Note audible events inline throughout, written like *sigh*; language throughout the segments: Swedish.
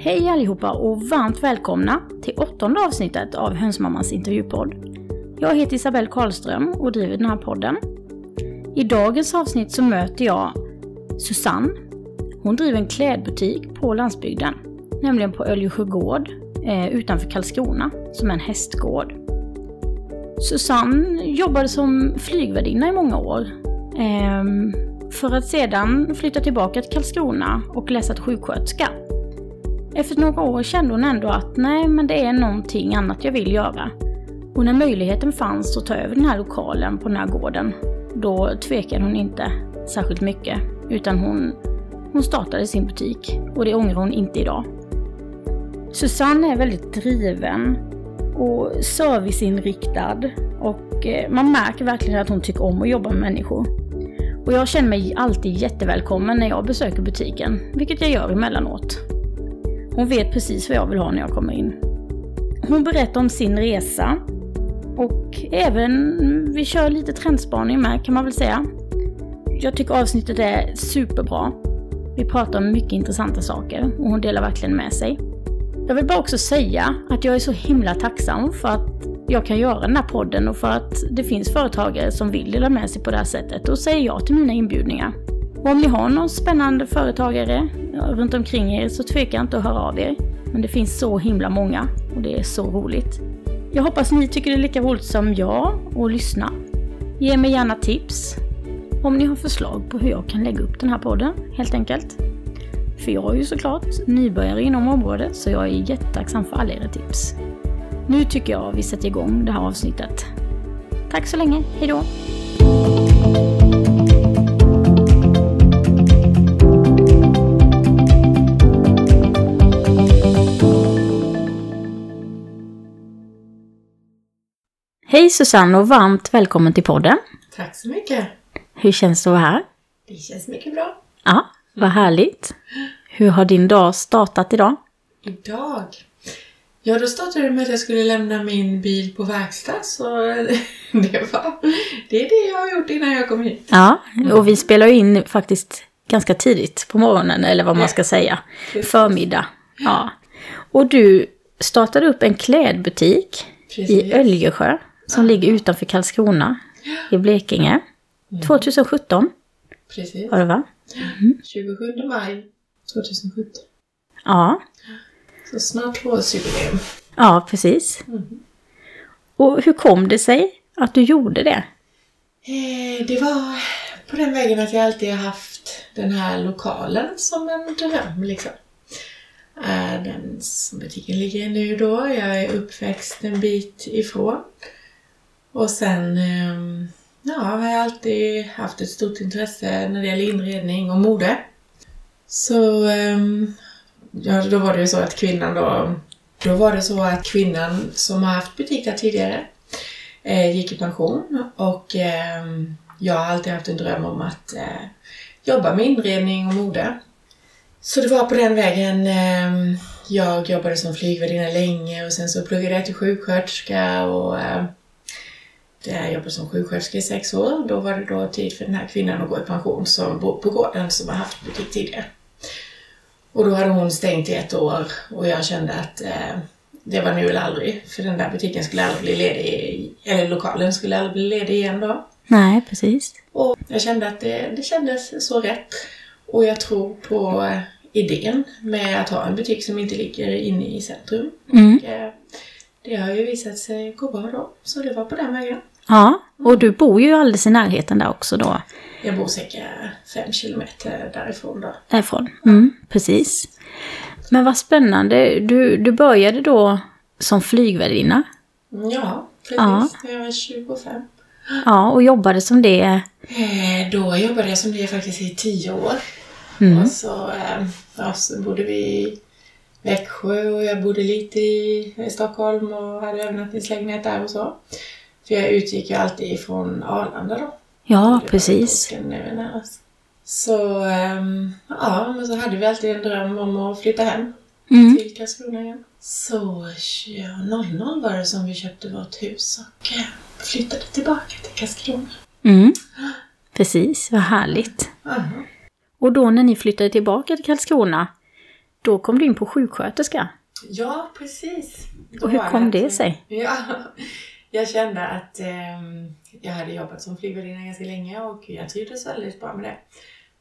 Hej allihopa och varmt välkomna till åttonde avsnittet av Hönsmammans intervjupodd. Jag heter Isabelle Karlström och driver den här podden. I dagens avsnitt så möter jag Susanne. Hon driver en klädbutik på landsbygden, nämligen på Öljesjö gård eh, utanför Karlskrona, som är en hästgård. Susanne jobbade som flygvärdinna i många år. Eh, för att sedan flytta tillbaka till Karlskrona och läsa till sjuksköterska. Efter några år kände hon ändå att nej, men det är någonting annat jag vill göra. Och när möjligheten fanns att ta över den här lokalen på den här gården, då tvekade hon inte särskilt mycket. Utan hon, hon startade sin butik och det ångrar hon inte idag. Susanne är väldigt driven och serviceinriktad och eh, man märker verkligen att hon tycker om att jobba med människor. Och jag känner mig alltid jättevälkommen när jag besöker butiken, vilket jag gör emellanåt. Hon vet precis vad jag vill ha när jag kommer in. Hon berättar om sin resa och även, vi kör lite trendspaning med kan man väl säga. Jag tycker avsnittet är superbra. Vi pratar om mycket intressanta saker och hon delar verkligen med sig. Jag vill bara också säga att jag är så himla tacksam för att jag kan göra den här podden och för att det finns företagare som vill dela med sig på det här sättet och säger ja till mina inbjudningar. Och om ni har någon spännande företagare runt omkring er så tveka inte att höra av er. Men det finns så himla många och det är så roligt. Jag hoppas ni tycker det är lika roligt som jag att lyssna. Ge mig gärna tips om ni har förslag på hur jag kan lägga upp den här podden, helt enkelt. För jag är ju såklart nybörjare inom området så jag är jättetacksam för alla era tips. Nu tycker jag vi sätter igång det här avsnittet. Tack så länge, hejdå! Hej Susanne och varmt välkommen till podden. Tack så mycket. Hur känns det att vara här? Det känns mycket bra. Ja, vad härligt. Hur har din dag startat idag? Idag? Ja, då startade det med att jag skulle lämna min bil på verkstad. Så *laughs* det, var, det är det jag har gjort innan jag kom hit. Ja, och vi spelar in faktiskt ganska tidigt på morgonen, eller vad man ska säga. Förmiddag. Ja. Och du startade upp en klädbutik Precis. i Öljesjö, som ligger utanför Karlskrona i Blekinge. 2017 Precis. var det va? 27 maj 2017. Ja, Så snart tvåårsjubileum. ja precis. Och hur kom det sig att du gjorde det? Eh, det var på den vägen att jag alltid har haft den här lokalen som en dröm liksom. Eh, Den som butiken ligger nu då. Jag är uppväxt en bit ifrån. Och sen ehm, ja, har jag alltid haft ett stort intresse när det gäller inredning och mode. Så ehm, ja, då var det ju så att kvinnan då, då var det så att kvinnan som har haft butik där tidigare eh, gick i pension och ehm, jag har alltid haft en dröm om att eh, jobba med inredning och mode. Så det var på den vägen jag jobbade som flygvärdinna länge och sen så pluggade jag till sjuksköterska och eh, jag jobbade som sjuksköterska i sex år. Då var det då tid för den här kvinnan att gå i pension som bor på gården som har haft butik tidigare. Och då hade hon stängt i ett år och jag kände att eh, det var nu eller aldrig. För den där butiken skulle aldrig bli ledig, eller lokalen skulle aldrig bli ledig igen då. Nej, precis. Och jag kände att det, det kändes så rätt. Och jag tror på eh, idén med att ha en butik som inte ligger inne i centrum. Mm. Och, eh, det har ju visat sig gå bra då. Så det var på den vägen. Ja, och du bor ju alldeles i närheten där också då. Jag bor cirka fem kilometer därifrån då. Därifrån. Mm, precis. Men vad spännande. Du, du började då som flygvärdinna. Ja, precis. Ja. Jag var 25. Ja, och jobbade som det. Eh, Då jobbade jag som det faktiskt i tio år. Mm. Och så, eh, ja, så bodde vi i Växjö och jag bodde lite i, i Stockholm och hade övernattningslägenhet där och så. För jag utgick ju alltid ifrån Arlanda då. Ja, Det precis. Så, ehm, ja, men så hade vi alltid en dröm om att flytta hem Mm. till Karlskrona igen. Så ja, 00 var det som vi köpte vårt hus och eh, flyttade tillbaka till Karlskrona. Mm. Precis, vad härligt. Aha. Och då när ni flyttade tillbaka till Karlskrona, då kom du in på sjuksköterska. Ja, precis. Då Och hur kom att- det sig? Ja, jag kände att ehm, jag hade jobbat som flygvärdinna ganska länge och jag trivdes väldigt bra med det.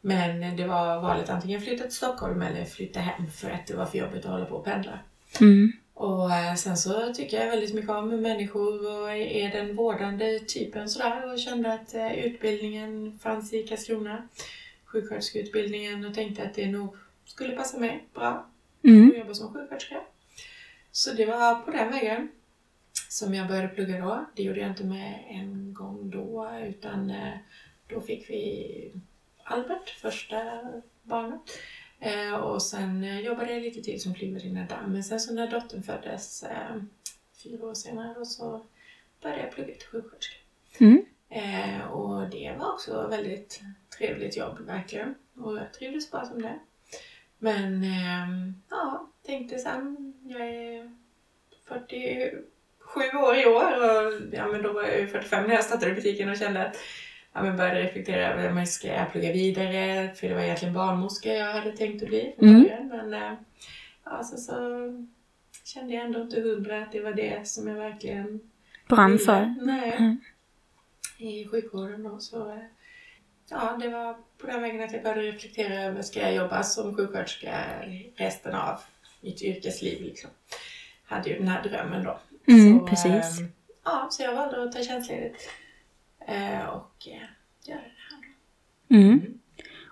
Men det var valet antingen flytta till Stockholm eller flytta hem för att det var för jobbigt att hålla på och pendla. Mm. Och eh, sen så tycker jag väldigt mycket om människor och är den vårdande typen sådär och kände att eh, utbildningen fanns i Karlskrona, sjuksköterskeutbildningen och tänkte att det nog skulle passa mig bra Mm. och jobba som sjuksköterska. Så det var på den vägen som jag började plugga då. Det gjorde jag inte med en gång då utan eh, då fick vi Albert, första barnet. Eh, Och sen eh, jobbade jag lite till som flygvärdinna där. Men sen så när dottern föddes fyra år senare så började jag plugga till sjuksköterska. Mm. Eh, och det var också väldigt trevligt jobb, verkligen. Och jag trivdes bra som det. Men ehm, ja, tänkte sen, jag är 47 år i år och ja, men då var jag ju 45 när jag startade butiken och kände att ja, men började reflektera över om jag ska plugga vidare, för det var egentligen barnmorska jag hade tänkt att bli från Mm. Men eh, ja, så, så kände jag ändå inte hundra att det var det som jag verkligen Brann för. Nej. Mm. I sjukvården då så... eh, Ja, det var på den vägen att jag började reflektera över, ska jag jobba som sjuksköterska resten av mitt yrkesliv liksom. Hade ju den här drömmen då. Mm, så, precis. eh, Ja, så jag valde att ta tjänstledigt. Eh, och eh, göra det här. Mm.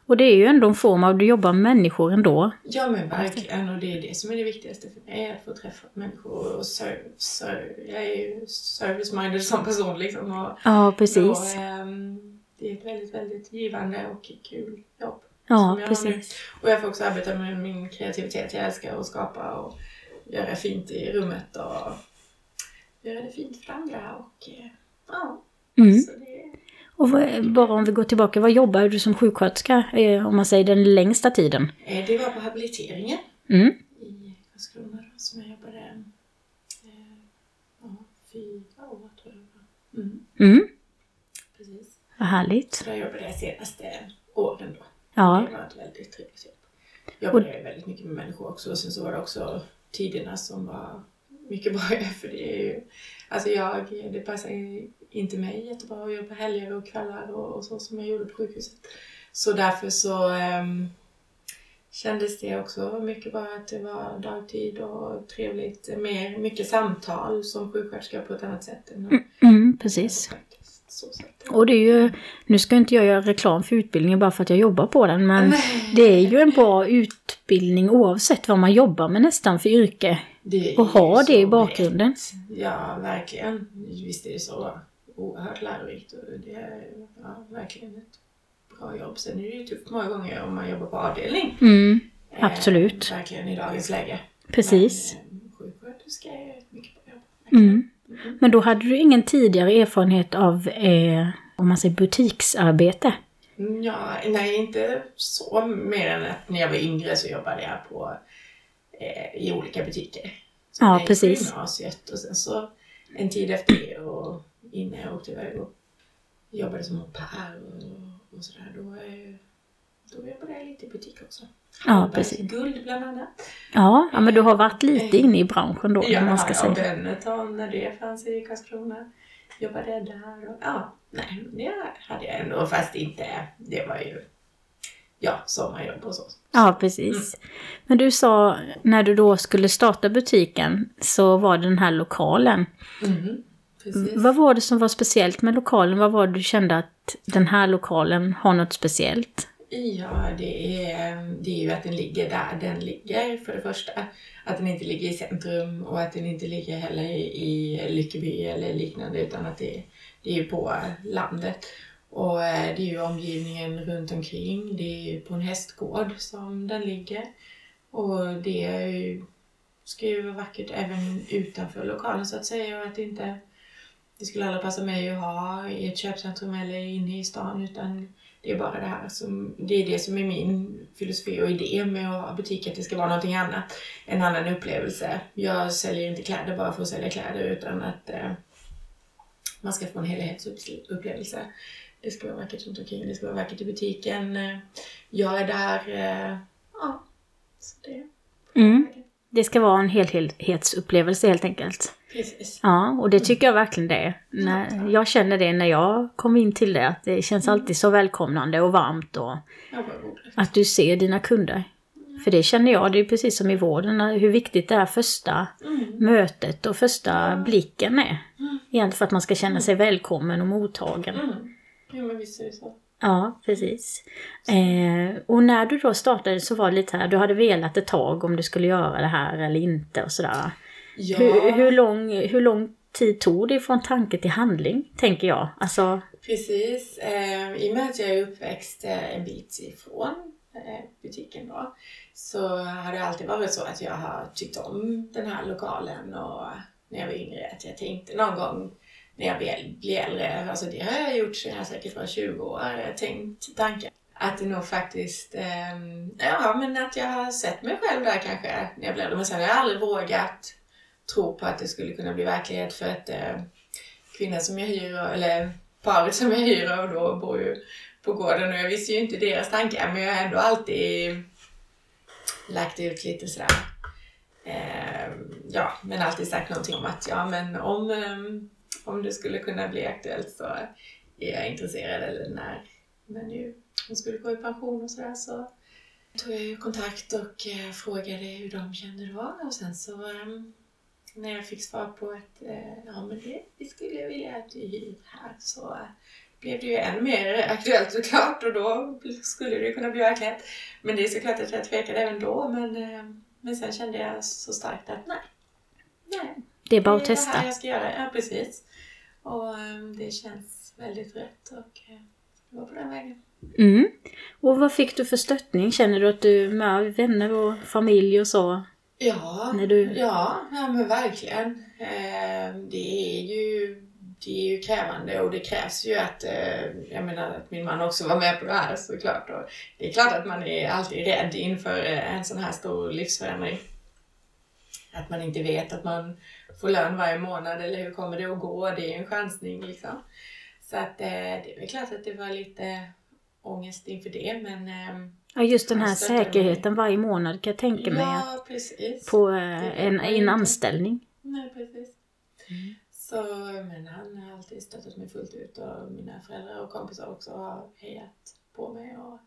Och det är ju ändå en form av, du jobbar med människor ändå. Ja men verkligen och det är det som är det viktigaste för mig, att få träffa människor och serv, serv, jag är ju service-minded som person liksom. Och, Ja, precis. Så, ehm, det är ett väldigt, väldigt givande och kul jobb. Ja, precis. Och jag får också arbeta med min kreativitet. Jag älskar att skapa och göra fint i rummet och göra det fint för andra. Och, eh, ja, Mm. det, Och vad, bara om vi går tillbaka, vad jobbar du som sjuksköterska? Eh, Om man säger den längsta tiden? eh, det var på habiliteringen Mm. i Karlskrona som jag jobbade ja, fyra år tror jag. Mm, Mm. precis. Vad härligt. Så där jobbade jag senaste åren då. Ja. Det var ett väldigt trevligt jobb. Jag jobbade väldigt mycket med människor också och sen så var det också tiderna som var mycket bra *laughs* för det är ju, alltså jag, det passar inte mig jättebra att jobba helger och kvällar och, och så som jag gjorde på sjukhuset. Så därför så ehm, kändes det också mycket bra att det var dagtid och trevligt, mer, mycket samtal som sjuksköterska på ett annat sätt än Mm, precis. Så sätt. Och det är ju, nu ska inte jag göra reklam för utbildningen bara för att jag jobbar på den, men det är ju en bra utbildning oavsett vad man jobbar med nästan för yrke. Det Och ha det i bakgrunden. brett. Ja, verkligen. Visst är det så oerhört lärorikt och det är ja, verkligen ett bra jobb. Sen är det ju tufft många gånger om man jobbar på avdelning. Mm, Eh, absolut. verkligen i dagens läge. Precis. Men eh, sjuksköterska är mycket bra jobb. Mm. Men då hade du ingen tidigare erfarenhet av, eh, om man säger butiksarbete? Mm, Ja, nej, inte så mer än att när jag var yngre så jobbade jag på, eh, i olika butiker. Så Ja, jag gick på precis. gymnasiet och sen så en tid efter det och innan jag åkte iväg och jobbade som au pair och, och sådär. Då, eh, då jobbade jag lite i butik också. Ja, precis. Guld bland annat. Ja, ja, men du har varit lite inne i branschen då, Ja, man ska ja, säga. Benetton när det fanns i Karlskrona. Jobbade där och ja, nej, det hade jag ändå fast inte, det var ju ja, sommarjobb och så. Ja, precis. Men du sa, när du då skulle starta butiken, så var det den här lokalen. Precis. Vad var det som var speciellt med lokalen? Vad var det du kände att den här lokalen har något speciellt? Ja, det är, det är ju att den ligger där den ligger för det första. Att den inte ligger i centrum och att den inte ligger heller i Lyckeby eller liknande utan att det, det är ju på landet. Och eh, det är ju omgivningen runt omkring. Det är ju på en hästgård som den ligger. Och det är ju, ska ju vara vackert även utanför lokalen så att säga och att det inte det skulle aldrig passa mig att ha i ett köpcentrum eller inne i stan utan det är bara det här som, det är det som är min filosofi och idé med att ha butik, att det ska vara någonting annat. En annan upplevelse. Jag säljer inte kläder bara för att sälja kläder utan att eh, man ska få en helhetsupplevelse. Det ska vara vackert runt omkring, det ska vara vackert i butiken. Eh, Jag är där, eh, ja. Så det, Mm. Det ska vara en helhetsupplevelse helt enkelt. Precis. Ja, och det tycker jag verkligen det är. När, jag känner det när jag kom in till det, att det känns alltid så välkomnande och varmt och att du ser dina kunder. För det känner jag, det är precis som i vården, hur viktigt det är första Mm. mötet och första blicken är. Egentligen för att man ska känna sig välkommen och mottagen. Mm. Jo, men visst är det så. Ja, precis. Eh, och när du då startade så var det lite här, du hade velat ett tag om du skulle göra det här eller inte och sådär. Ja, Hur, hur, lång, hur lång tid tog det från tanke till handling, tänker jag? Alltså, precis. Eh, I och med att jag är uppväxt eh, en bit ifrån eh, butiken då, så har det alltid varit så att jag har tyckt om den här lokalen och när jag var yngre att jag tänkte någon gång när jag blir, äldre, alltså det har jag gjort sedan jag säkert var 20 år, jag tänkt tanken att det nog faktiskt, eh, ja men att jag har sett mig själv där kanske när jag blev äldre, men sen har jag aldrig vågat tro på att det skulle kunna bli verklighet för att eh, kvinnan som jag hyr, eller paret som jag hyr och då bor ju på gården och jag visste ju inte deras tankar men jag har ändå alltid lagt ut lite sådär. Eh, ja, men alltid sagt någonting om att ja men om, eh, om det skulle kunna bli aktuellt så är jag intresserad eller när, när nu hon skulle gå i pension och sådär så tog jag ju kontakt och eh, frågade hur de kände då och sen så ehm, när jag fick svar på att eh, ja men det, det skulle vilja att du hyr här så blev det ju ännu mer aktuellt såklart och då skulle det kunna bli verklighet. Men det är såklart att jag tvekade även då men, eh, men sen kände jag så starkt att nej. Nej, det är bara att det är det här jag ska göra. Ja, precis. Och eh, det känns väldigt rätt och eh, det var på den vägen. Mm. Och vad fick du för stöttning? Känner du att du med vänner och familj och så? Ja, När du- ja, ja men verkligen. Eh, det är ju det är ju krävande och det krävs ju att, eh, jag menar att min man också var med på det här såklart. Och det är klart att man är alltid rädd inför eh, en sån här stor livsförändring. Att man inte vet att man får lön varje månad eller hur kommer det att gå? Det är ju en chansning liksom. Så att eh, det är klart att det var lite ångest inför det men eh, Ja, just den här stöttar mig. säkerheten varje månad kan jag tänka mig att ja, precis. på eh, en, en anställning. Nej, precis. Mm. Så, men han har alltid stöttat mig fullt ut och mina föräldrar och kompisar också har hejat på mig och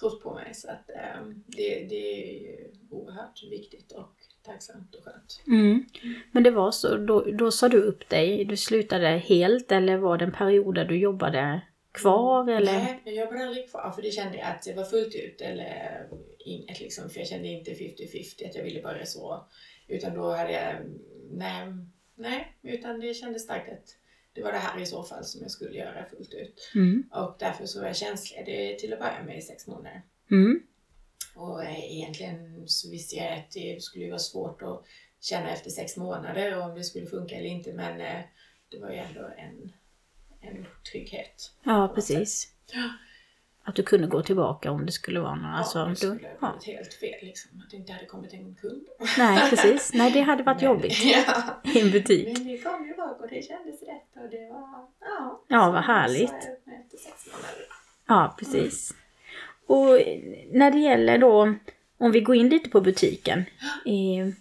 trott på mig. Så att eh, det, det är ju oerhört viktigt och tacksamt och skönt. Mm. Men det var så, då, då sa du upp dig, du slutade helt eller var det en period där du jobbade kvar eller? Nej, jag jobbade aldrig kvar för det kände jag att det var fullt ut eller inget liksom. För jag kände inte 50-50 att jag ville börja så. Utan då hade jag, nej, nej, utan det kändes starkt att det var det här i så fall som jag skulle göra fullt ut. Mm. Och därför så var jag tjänstledig till att börja med i sex månader. Mm. Och eh, egentligen så visste jag att det skulle vara svårt att känna efter sex månader om det skulle funka eller inte. Men eh, det var ju ändå en, en trygghet. Ja, precis. Ja. Att du kunde gå tillbaka om det skulle vara någon. Alltså, ja, det du, skulle ha ja. blivit helt fel liksom. Att det inte hade kommit en kund. Nej, precis. Nej, det hade varit *laughs* Men- jobbigt *laughs* Ja. i en butik. Men det kom ju bak och det kändes rätt och det var, ja. Ja, vad härligt. Så jag med efter sex månader. Ja, precis. Och när det gäller då, om vi går in lite på butiken. Eh,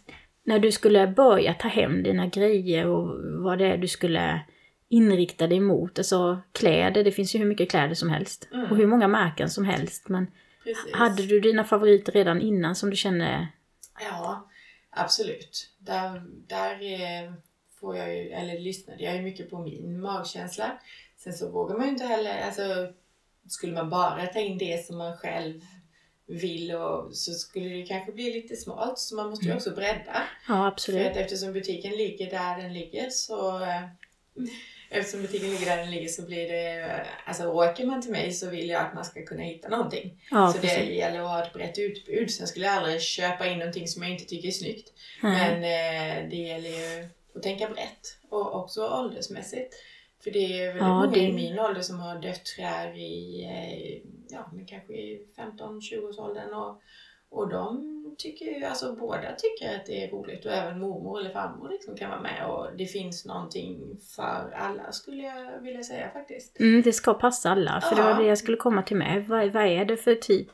när du skulle börja ta hem dina grejer och vad det är du skulle inrikta dig mot. Alltså kläder, det finns ju hur mycket kläder som helst. Mm. Och hur många märken som helst. Men Precis. hade du dina favoriter redan innan som du kände? Ja, absolut. Där, där eh, får jag ju, eller lyssnade jag ju mycket på min magkänsla. Sen så vågar man ju inte heller, alltså skulle man bara ta in det som man själv vill och så skulle det kanske bli lite smalt så man måste ju Mm. också bredda. Ja, För absolut. att eftersom butiken ligger där den ligger så eh, Eftersom butiken ligger där den ligger så blir det, eh, alltså åker man till mig så vill jag att man ska kunna hitta någonting. Ja, så det precis. gäller att ha ett brett utbud. Sen skulle jag aldrig köpa in någonting som jag inte tycker är snyggt. Nej. Men eh, det gäller ju att tänka brett och också åldersmässigt. För det är väldigt Ja, många det- i min ålder som har döttrar i, eh, ja men kanske i 15-20-årsåldern och, Och de tycker ju, alltså båda tycker att det är roligt och även mormor eller farmor liksom kan vara med och det finns någonting för alla skulle jag vilja säga faktiskt. Mm, det ska passa alla, för det Ja. var det jag skulle komma till med. Vad, vad är det för typ?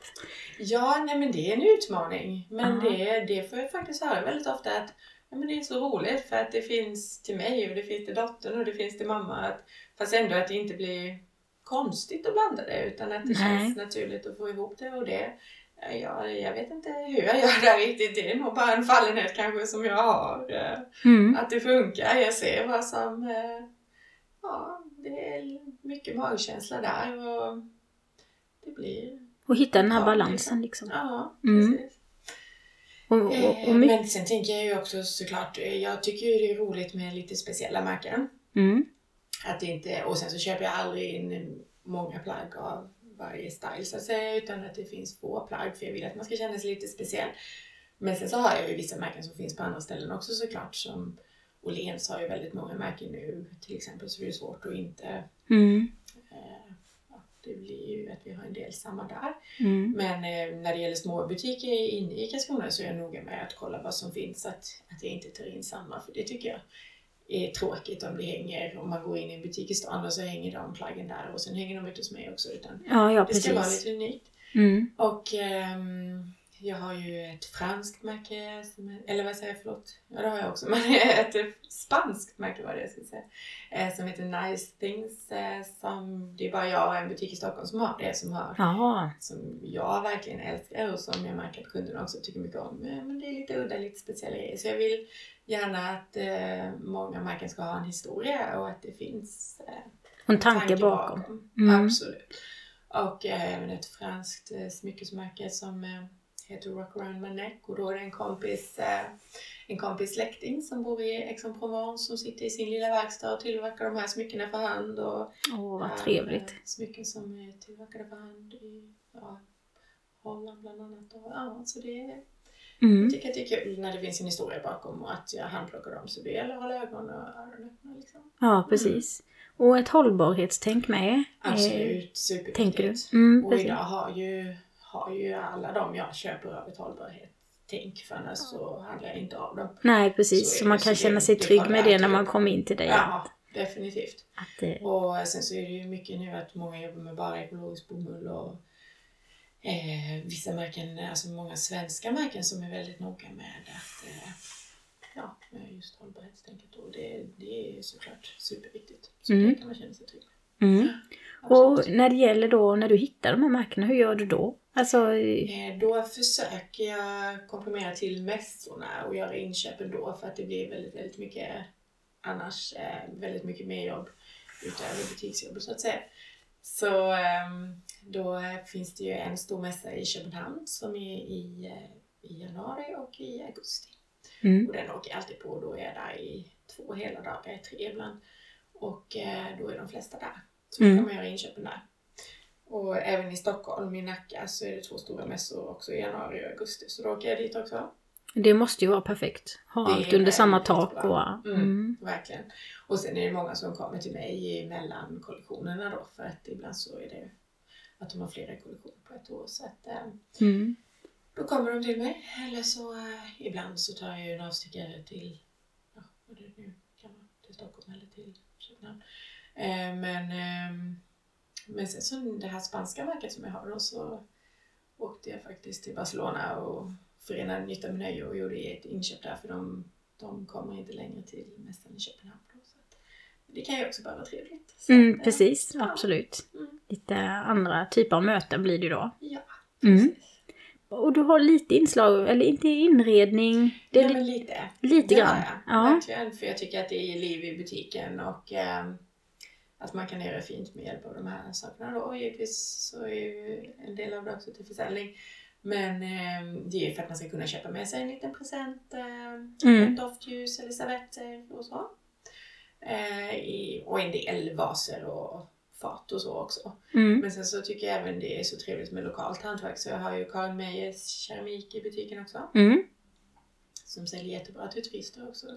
Ja, nej men det är en utmaning. Men det, det får jag faktiskt höra väldigt ofta att ja, men det är så roligt för att det finns till mig och det finns till dottern och det finns till mamma. Att, fast ändå att det inte blir konstigt att blanda det utan att det Nej. känns naturligt att få ihop det och det. Ja, jag vet inte hur jag gör det riktigt. Det är nog bara en fallenhet kanske som jag har. eh, Mm. Att det funkar. Jag ser vad som... eh, Ja, det är mycket magkänsla där och det blir... Och hitta den här Ja, balansen liksom. Ja, Mm. Och, och, och Eh, mycket... Men sen tänker jag ju också såklart, eh, jag tycker ju det är roligt med lite speciella märken. Mm. Att inte, och sen så köper jag aldrig in många plagg av varje style så att säga, utan att det finns få plagg för jag vill att man ska känna sig lite speciell. Men sen så har jag ju vissa märken som finns på andra ställen också såklart. Som Åhléns har ju väldigt många märken nu till exempel så det är svårt att inte Mm. Det blir ju att vi har en del samma där. Mm. Men eh, när det gäller små butiker inne i Karlskrona så är jag noga med att kolla vad som finns. Att, att jag inte tar in samma. För det tycker jag är tråkigt om det hänger, om man går in i en butik i stan och så hänger de plaggen där och sen hänger de ute hos mig också. Utan Ja, ja det ska vara lite unikt. Mm. Och ehm, jag har ju ett franskt märke, eller vad säger jag, förlåt? Ja det har jag också, *laughs* men ett spanskt märke var det jag skulle säga. Eh, som heter Nice Things. Eh, som, det är bara jag och en butik i Stockholm som har det, som har som jag verkligen älskar och som jag märker att kunderna också tycker mycket om. Eh, Men det är lite udda, lite speciella grejer. Så jag vill gärna att många märken ska ha en historia och att det finns en tanke bakom. Mm. Absolut. Och även ett franskt smyckesmärke som heter Rock Around My Neck och då är det en kompis, eh, en kompis släkting som bor i Aix-en-Provence som sitter i sin lilla verkstad och tillverkar de här smyckena för hand. Och, Åh, vad eh, trevligt. Smycken som är tillverkade för hand i ja, Holland bland annat. Och, ja, så det är, Mm. jag tycker att det är kul när det finns en historia bakom och att jag handplockar dem. Så det gäller att hålla ögon och öron öppna. Liksom. Ja, precis. Och ett hållbarhetstänk med. eh, Absolut, superviktigt. Tänker du? Mm, Och precis. idag har ju, har ju alla de jag köper av ett hållbarhetstänk för annars så handlar jag inte av dem. Nej, Så precis. Så det, man så kan det- känna sig trygg med det när man kommer in till dig. Ja, definitivt. Att, eh, Och sen så är det ju mycket nu att många jobbar med bara ekologisk bomull och eh, vissa märken, alltså många svenska märken som är väldigt noga med att eh, ja, just hållbarhetstänket och det, det är såklart superviktigt. Så Mm. det kan man känna sig trygg med. mm. Och när det gäller då, när du hittar de här märkena, hur gör du då? Alltså, eh, Eh, Då försöker jag komprimera till mässorna och göra inköp ändå för att det blir väldigt, väldigt mycket annars eh, väldigt mycket mer jobb utöver butiksjobb så att säga. Så ehm, då finns det ju en stor mässa i Köpenhamn som är i, eh, i januari och i augusti. mm. Och den åker jag alltid på och då är jag där i två hela dagar, tre ibland. Och eh, då är de flesta där. Så Mm. kan man göra inköpen där. Och även i Stockholm, i Nacka, så är det två stora mässor också i januari och augusti. Så då åker jag dit också. det måste ju vara perfekt. Ha allt under samma tak och... Mm. Mm. Verkligen. Och sen är det många som kommer till mig mellan kollektionerna då. För att ibland så är det att de har flera kollektioner på ett år. Så att eh, Mm. Då kommer de till mig. Eller så eh, ibland så tar jag ju en avstickare till, ja vad det nu kan vara, till Stockholm eller till Köpenhamn. Eh, men, ehm, men sen så det här spanska märket som jag har då så åkte jag faktiskt till Barcelona och förenade nytta med nöje och gjorde ett inköp där för de, de kommer inte längre till mässan i Köpenhamn. Då, så att, det kan ju också bara vara trevligt. Så Mm, eh, precis, ja. absolut. Mm. Lite andra typer av möten blir det då. Ja, Mm. precis. Och du har lite inslag, eller inte inredning. Det är ja, men lite. lite Det grann. Ja. verkligen. För jag tycker att det ger liv i butiken och ehm, att man kan göra fint med hjälp av de här sakerna. Då. Och givetvis så är ju en del av det också till försäljning. Men ehm, det är för att man ska kunna köpa med sig en liten present, ehm, Mm. ett doftljus eller servetter och så. Eh, i, och en del vaser och fat och så också. Mm. Men sen så tycker jag även det är så trevligt med lokalt hantverk så jag har ju Karin Meijers keramik i butiken också Mm. som säljer jättebra till turister också.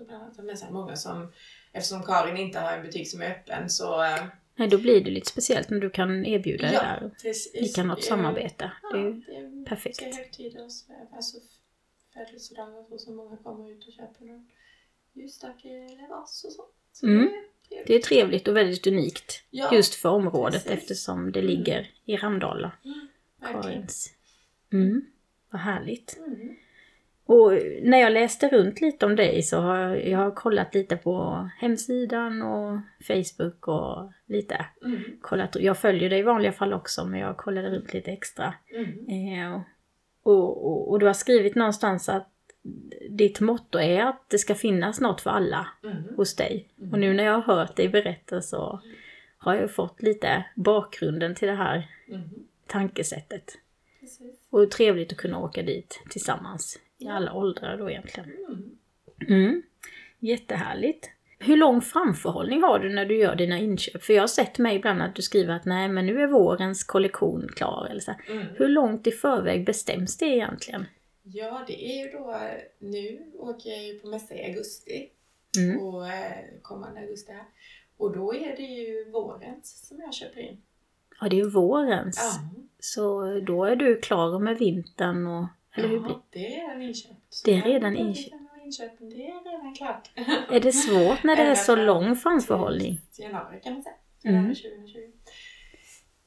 Men sen många som, eftersom Karin inte har en butik som är öppen så, eh, Nej, då blir det lite speciellt när du kan erbjuda det där. precis. Ni kan ha ett Ja, samarbete. Ja, Det är ju det är perfekt. högtider och sådär. Alltså födelsedagar och så många kommer ut och köper någon ljusstake eller vass och så. så Mm. det är trevligt. Det är trevligt och väldigt unikt. Ja, Just för området precis. eftersom det ligger i Ramdala. verkligen. Karins. Mm, vad härligt. Mm. Och när jag läste runt lite om dig så har jag, jag har kollat lite på hemsidan och Facebook och lite Mm. kollat. Jag följer dig i vanliga fall också men jag kollade runt lite extra. Mm. Eh, och, och, och du har skrivit någonstans att ditt motto är att det ska finnas något för alla Mm. hos dig. Och nu när jag har hört dig berätta så har jag fått lite bakgrunden till det här Mm. tankesättet. Precis. Och trevligt att kunna åka dit tillsammans i alla åldrar då egentligen. Mm. Mm. Jättehärligt. Hur lång framförhållning har du när du gör dina inköp? För jag har sett mig ibland att du skriver att nej men nu är vårens kollektion klar. Eller så. Mm. Hur långt i förväg bestäms det egentligen? Ja, det är ju då, nu åker jag ju på mässa i augusti Mm. och eh, kommande augusti här. Och då är det ju vårens som jag köper in. Ja, det är vårens. Ja, Så då är du klar med vintern och... Eller hur blir det är redan inköpt. Det är redan inköpt. Det är redan klart. Är det svårt när det är så lång framförhållning? Januari kan man säga. Mm. Januari 2020.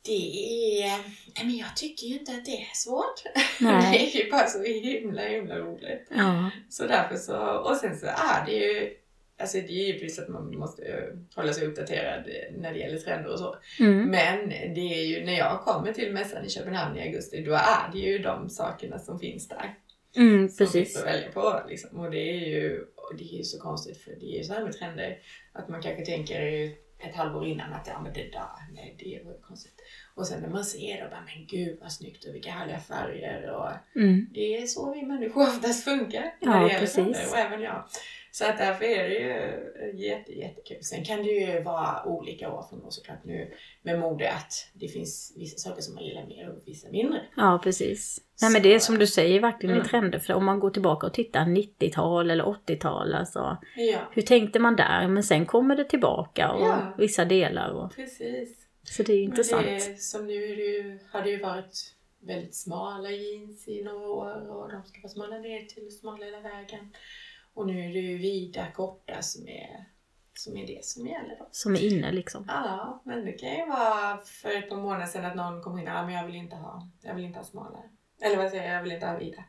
Det är... Nej, men jag tycker ju inte att det är svårt. *laughs* Nej. Det är ju bara så himla, himla roligt. Ja. Så därför så, och sen så är det ju, alltså det är givetvis att man måste eh, hålla sig uppdaterad när det gäller trender och så. Mm. Men det är ju, när jag kommer till mässan i Köpenhamn i augusti, då är det ju de sakerna som finns där. Mm, Som precis. att välja på liksom. Och det är ju, och det är ju så konstigt för det är ju så här med trender, att man kanske tänker ett halvår innan att ja men det där, nej det var ju konstigt. Och sen när man ser det, bara men gud vad snyggt och vilka härliga färger och Mm. det är så vi människor oftast funkar Ja, när det gäller precis. trender, och även jag. Så att därför är det ju jätte, jättekul. Sen kan det ju vara olika år från år såklart nu med mode att det finns vissa saker som man gillar mer och vissa mindre. Ja, precis. Nej men det är som du säger verkligen i Mm. trender. För om man går tillbaka och tittar 90-tal eller 80-tal, alltså. Ja, Hur tänkte man där? Men sen kommer det tillbaka och Ja. vissa delar. Och, precis. så det är intressant. Men det, som nu är det ju, har det ju varit väldigt smala jeans i några år och de ska vara smala ner till smala hela vägen. Och nu är det ju vida, korta som är, som är det som gäller då. Som är inne liksom. Ja, men det kan ju vara för ett par månader sedan att någon kom in och ja, men jag vill inte ha, jag vill inte ha smalare. Eller vad säger jag, jag vill inte ha vida.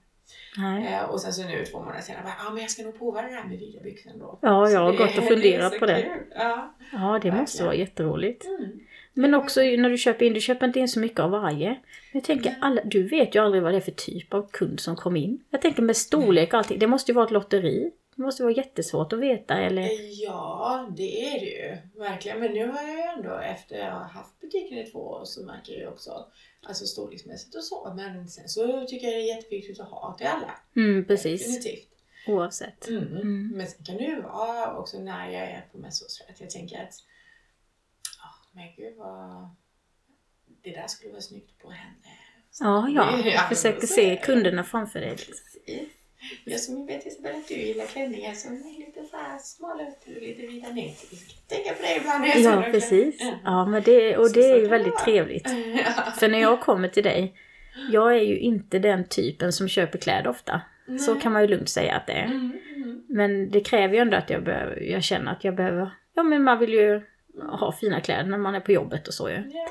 Nej. Eh, och sen så nu två månader senare, ja men jag ska nog prova det där med vida byxor ändå. Ja, jag har gått och funderat *laughs* på det. kul. Ja. Ja, det måste vara jätteroligt. Mm. Men också när du köper in, du köper inte in så mycket av varje. Men jag tänker, alla, du vet ju aldrig vad det är för typ av kund som kom in. Jag tänker med storlek och allting, det måste ju vara ett lotteri. Det måste vara jättesvårt att veta eller... Ja, det är det ju. Verkligen. Men nu har jag ju ändå, efter jag har haft butiken i två år, så märker jag ju också, alltså storleksmässigt och så. Men sen så tycker jag det är jätteviktigt att ha till alla. Mm, precis. Definitivt. Oavsett. Mm. Mm. Men sen kan det ju vara också när jag är på mässor så att jag tänker att, men gud vad, det där skulle vara snyggt på henne. Ja, ja. Ja, Jag försöker så se det. kunderna framför dig. Precis. Jag som vet Isabella att du gillar klänningar som är lite så här smala ut och lite vida ner. Så ska tänka på dig ibland Ja, precis. Ja. Ja, men det, och Så- det så är ju det väldigt trevligt. *laughs* Ja. För när jag kommer till dig, jag är ju inte den typen som köper kläder ofta. Så Nej. kan man ju lugnt säga att det är. Mm, mm. Men det kräver ju ändå att jag, behöver, jag känner att jag behöver... Ja, men man vill ju ha fina kläder när man är på jobbet och så ju. Ja.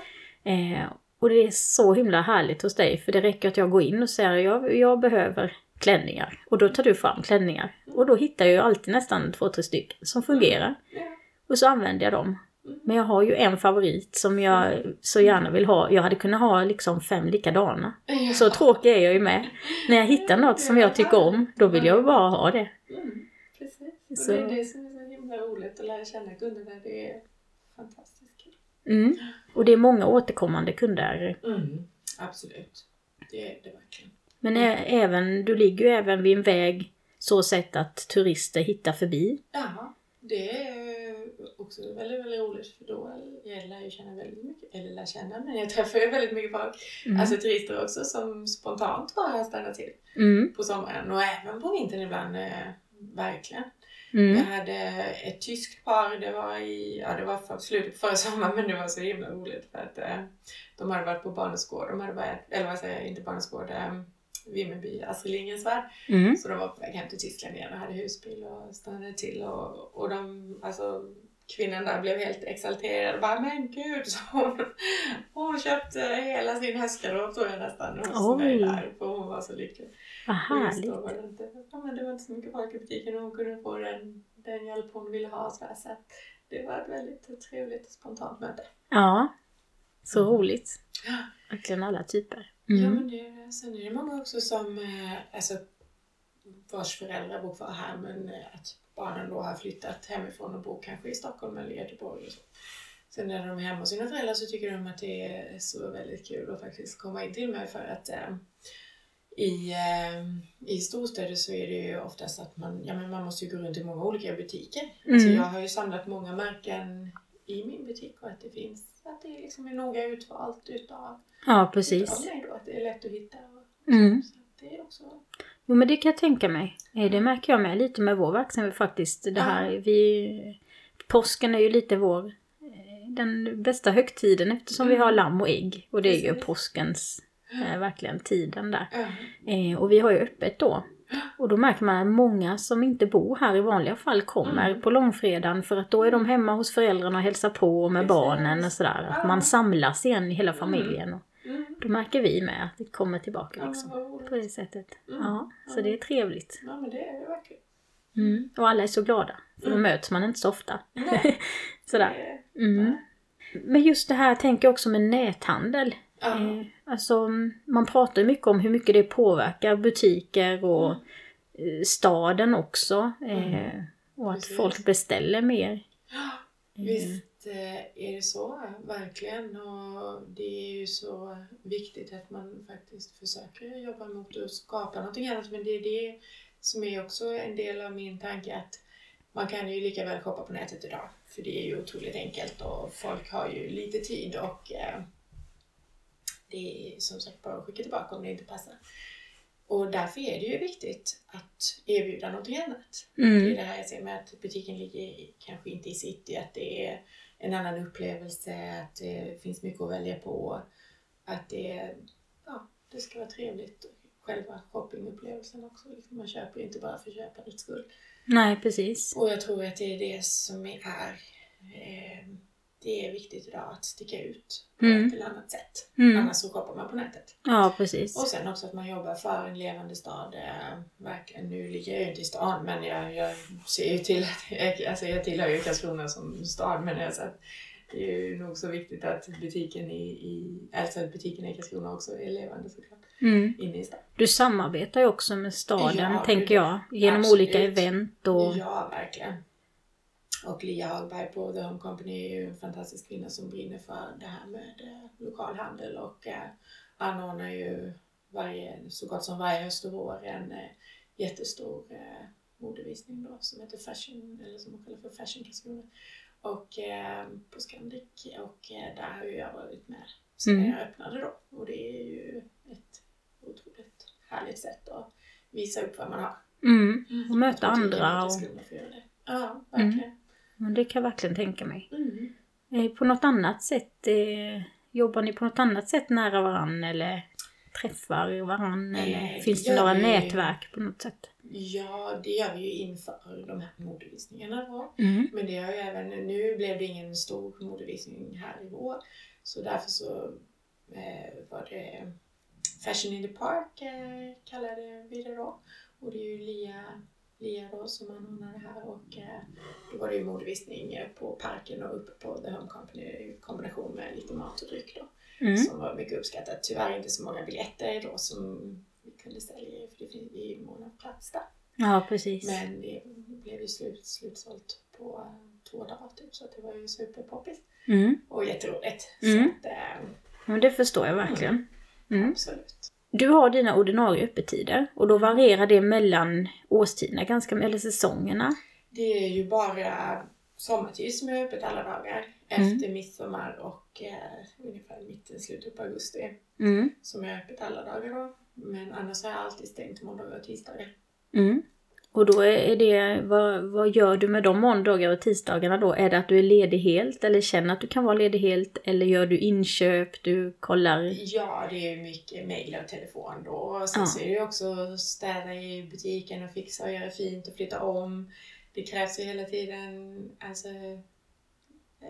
Eh, och det är så himla härligt hos dig, för det räcker att jag går in och säger jag, jag behöver klänningar. Och då tar du fram klänningar. Och då hittar jag ju alltid nästan två, tre stycken som fungerar. Ja. Och så använder jag dem. Mm. Men jag har ju en favorit som jag så gärna vill ha. Jag hade kunnat ha liksom fem likadana. Ja. Så tråkig är jag ju med. När jag hittar något som jag tycker om, då vill jag bara ha det. Mm, precis. Och Så- det är det som är så himla roligt att lära känna kunderna. Det är fantastiskt kul. Mm. Och det är många återkommande kunder. Mm, absolut. Det är det verkligen. Men även, du ligger ju även vid en väg så sätt att turister hittar förbi. Ja, det är också väldigt, väldigt roligt för då jag lär ju känna väldigt mycket, eller lär känna, men jag träffar ju väldigt mycket folk, Mm. alltså turister också som spontant bara stannar till Mm. på sommaren och även på vintern ibland. eh, verkligen. Mm. Jag hade ett tyskt par, det var i, ja det var för slutet på förra *laughs* sommaren men det var så himla roligt för att eh, de hade varit på barneskåd, de hade varit, eller vad säger jag, inte barneskåd, eh, Vimmerby, Astrid Lindgrens Värld. Mm. Så de var på väg hem till Tyskland igen och hade husbil och stannade till och, och de, alltså kvinnan där blev helt exalterad och bara men gud *laughs* så hon, hon köpte hela sin höstgarderob tror jag nästan hos mig där för hon var så lycklig. Vad härligt. då var det, inte, ja, men det var inte så mycket folk i butiken och hon kunde få den, den hjälp hon ville ha. Så, här, så det var ett väldigt trevligt och spontant möte. Ja. Så Mm. roligt. Ja. Verkligen alla typer. Ja, Mm. men det, sen är det många också som, eh, alltså vars föräldrar bor kvar här men eh, att barnen då har flyttat hemifrån och bor kanske i Stockholm eller Göteborg. Och så. Sen när de är hemma hos sina föräldrar så tycker de att det är så väldigt kul att faktiskt komma in till mig för att eh, i, eh, i storstäder så är det ju oftast att man, ja, men man måste ju gå runt i många olika butiker. Mm. Så jag har ju samlat många märken i min butik och att det finns, att det liksom är noga utvalt utav Ja, utav precis. mig då, att det är lätt att hitta. Och, Mm. så att det är också... Jo men det kan jag tänka mig. Eh, Det märker jag med lite med vår verksamhet faktiskt. Det här, vi, påsken är ju lite vår, eh, den bästa högtiden eftersom vi har lamm och ägg. Och det är ju påskens, eh, verkligen tiden där. Eh, och vi har ju öppet då. Och då märker man att många som inte bor här i vanliga fall kommer Mm. på långfredagen för att då är de hemma hos föräldrarna och hälsar på med Precis. barnen och sådär. Att man samlas igen i hela familjen. Och Mm. då märker vi med att det kommer tillbaka liksom. På det sättet. Mm. Ja, så det är trevligt. Ja men det är det verkligen. Mm. Och alla är så glada. För då Mm. möts man inte så ofta. *laughs* Sådär. Mm. Men just det här tänker jag också med näthandel. Eh, alltså, man pratar ju mycket om hur mycket det påverkar butiker och Mm. eh, staden också. Eh, Mm. och att Precis. folk beställer mer. Visst är det så, verkligen. Och det är ju så viktigt att man faktiskt försöker jobba mot att skapa någonting annat. Men det är det som är också en del av min tanke att man kan ju lika väl shoppa på nätet idag. För det är ju otroligt enkelt och folk har ju lite tid och det är som sagt bara att skicka tillbaka om det inte passar. Och därför är det ju viktigt att erbjuda någonting annat. Det är Mm. det här jag ser med att butiken ligger kanske inte i city, att det är en annan upplevelse, att det finns mycket att välja på. Att det, ja, det ska vara trevligt. Själva shoppingupplevelsen också. Liksom man köper inte bara för köpandets skull. Nej, precis. Och jag tror att det är det som är, eh, det är viktigt idag, att sticka ut på Mm. ett eller annat sätt. Mm. Annars så shoppar man på nätet. Ja, precis. Och sen också att man jobbar för en levande stad. Eh, verkligen. Nu ligger jag ju inte i stan men jag, jag ser ju till att jag, alltså jag tillhör ju Karlskrona som stad men jag, så att det är ju nog så viktigt att butiken i, i, alltså att butiken i Karlskrona också är levande såklart. Mm. Inne i stan. Du samarbetar ju också med staden, Ja, tänker jag. Genom Absolut. olika event och... Ja, verkligen. Och Lia Hagberg på The Home Company är ju en fantastisk kvinna som brinner för det här med eh, lokalhandel och eh, anordnar ju varje, så gott som varje höst och vår en eh, jättestor modevisning då som heter Fashion, eller som man kallar för Fashion Karlskrona. Och eh, på Scandic och eh, där har ju jag varit med sen Mm. jag öppnade då. Och det är ju ett otroligt härligt sätt att visa upp vad man har. Mm. Och möta andra. Och... Ja, verkligen. Men det kan jag verkligen tänka mig. Mm. Eh, På något annat sätt, eh, jobbar ni på något annat sätt nära varann eller träffar varann? Eh, Eller finns det några vi. nätverk på något sätt? Ja, det gör vi ju inför de här modevisningarna då. Mm. Men det har ju även, nu blev det ingen stor modevisning här i vår. Så därför så eh, var det Fashion in the Park eh, kallade vi det då. Och det är ju Lia, Lia då som anordnar det här och eh, då var det ju modevisning eh, på parken och uppe på The Home Company i kombination med lite mat och dryck då. Mm. som var mycket uppskattat. Tyvärr inte så många biljetter då som vi kunde sälja för det finns i mån av plats där. Ja, precis. Men det blev ju slut, slutsålt på eh, två dagar typ så det var ju superpoppis Mm. och jätteroligt. Mm. Så att, eh, Men det förstår jag verkligen. Mm. absolut. Du har dina ordinarie öppettider och då varierar det mellan årstiderna ganska, eller säsongerna. Det är ju bara sommartid som är öppet alla dagar Mm. efter midsommar och eh, ungefär mitten, slutet på augusti Mm. som är öppet alla dagar då. Men annars har jag alltid stängt måndagar och tisdagar. Mm. Och då är det, vad, vad gör du med de måndagar och tisdagarna då? Är det att du är ledig helt eller känner att du kan vara ledig helt? Eller gör du inköp, du kollar? Ja, det är mycket mejl och telefon då. Och sen Ja. så är det ju också städa i butiken och fixa och göra fint och flytta om. Det krävs ju hela tiden alltså,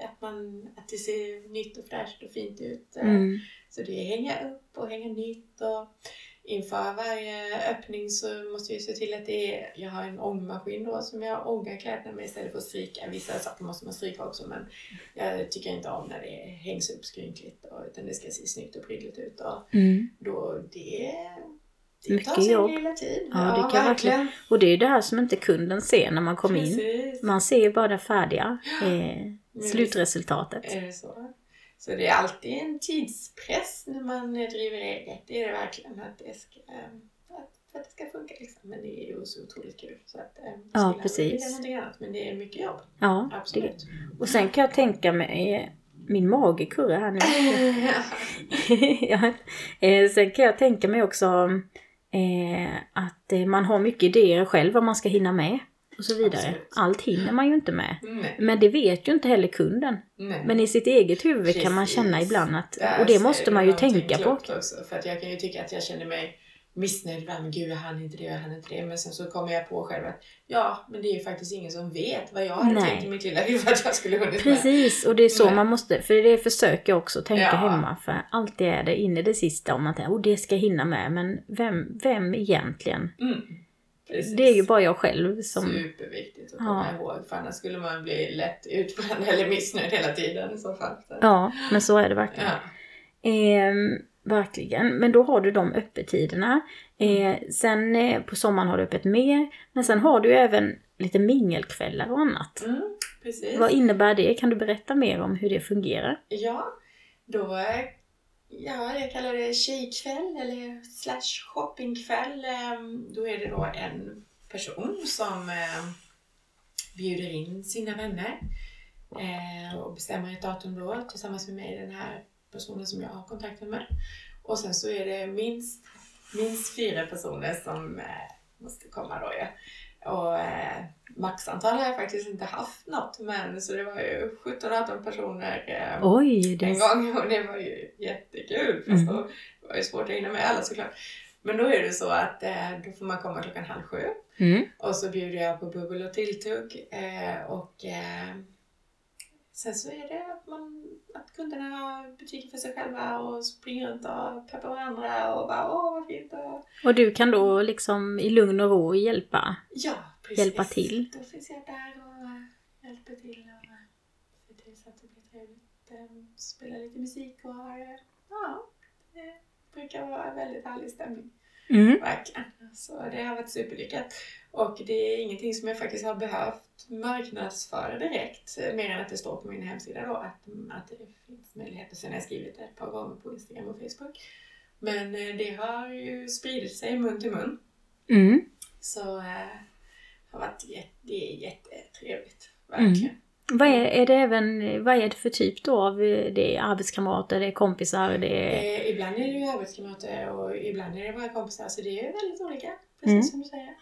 att, man, att det ser nytt och fräscht och fint ut. Mm. Så det är hänga upp och hänga nytt och inför varje öppning så måste jag se till att det är, jag har en ångmaskin då som jag ångar kläderna med istället för att stryka. Vissa saker måste man stryka också men jag tycker inte om när det hängs upp skrynkligt och, utan det ska se snyggt och prydligt ut och Mm. då det, det Mycket tar sin jobb. lilla tid. Ja, det kan verkligen- Och det är det här som inte kunden ser när man kommer in. Man ser ju bara det färdiga, eh, slutresultatet. Är det så? Så det är alltid en tidspress när man driver eget. Det är det verkligen. Att det ska, eh, att, att det ska funka liksom. Men det är ju så otroligt kul. Så att, eh, Ja, precis. vilja någonting annat. Men det är mycket jobb. Ja, det, Absolut. och sen kan jag tänka mig, eh, min mage kurrar här nu. *laughs* ja. eh, sen kan jag tänka mig också eh, att man har mycket idéer själv vad man ska hinna med. Och så vidare. Absolut. Allt hinner man ju inte med. Nej. Men det vet ju inte heller kunden. Nej. Men i sitt eget huvud kan man känna Precis. ibland att, Där och det måste man ju tänka på. Också, för att jag kan ju tycka att jag känner mig missnöjd ibland. Gud, jag hann inte det, jag hann inte det. Men sen så kommer jag på själv att ja, men det är ju faktiskt ingen som vet vad jag hade Nej. tänkt i mitt lilla huvud att jag skulle hunnit med. Precis, och det är så Nej. man måste, för det försöker jag också tänka Ja. hemma. För alltid är det in i det sista om att oh, det ska jag hinna med. Men vem, vem egentligen? Mm. Precis. Det är ju bara jag själv som... Superviktigt att komma Ja. ihåg för annars skulle man bli lätt utbränd *laughs* eller missnöjd hela tiden i så fall. Ja, men så är det verkligen. Ja. Ehm, verkligen. Men då har du de öppettiderna. Eh, sen eh, på sommaren har du öppet mer. Men sen har du ju även lite mingelkvällar och annat. Mm. Vad innebär det? Kan du berätta mer om hur det fungerar? Ja, då ja, jag kallar det tjejkväll eller slash shoppingkväll. Ehm, då är det då en person som ehm, bjuder in sina vänner eh, och bestämmer ett datum då tillsammans med mig, den här personen som jag har kontakten med. Och sen så är det minst, minst fyra personer som eh, måste komma då ja. Och eh, maxantal har jag faktiskt inte haft något men så det var ju 17-18 personer eh, Oj, det en gång och det var ju jättekul fast Mm. då var det svårt att hinna med alla såklart. Men då är det så att eh, då får man komma klockan halv sju Mm. och så bjuder jag på bubbel och tilltugg eh, och eh, sen så är det att, man, att kunderna har butiken för sig själva och springer runt och peppar varandra och bara åh vad fint och Och du kan då liksom i lugn och ro hjälpa? ja precis. Hjälpa till. Då finns jag där och eh, hjälper till och eh, ser till så att det blir trevligt. Eh, Spelar lite musik och har, eh, ja, det brukar vara en väldigt härlig stämning. Mm. Verkligen. Så det har varit superlyckat. Och det är ingenting som jag faktiskt har behövt marknadsföra direkt. eh, Mer än att det står på min hemsida då att, att det finns möjligheter. Sen har jag skrivit det ett par gånger på Instagram och Facebook. Men eh, det har ju spridit sig mun till mun. Mm. Så eh, har varit jätte, det är jättetrevligt. Verkligen. Vad är, är det även, vad är det för typ då av, det är arbetskamrater, det är kompisar, det är... Eh, ibland är det ju arbetskamrater och ibland är det våra kompisar. Så det är väldigt olika. Precis Mm. som du säger.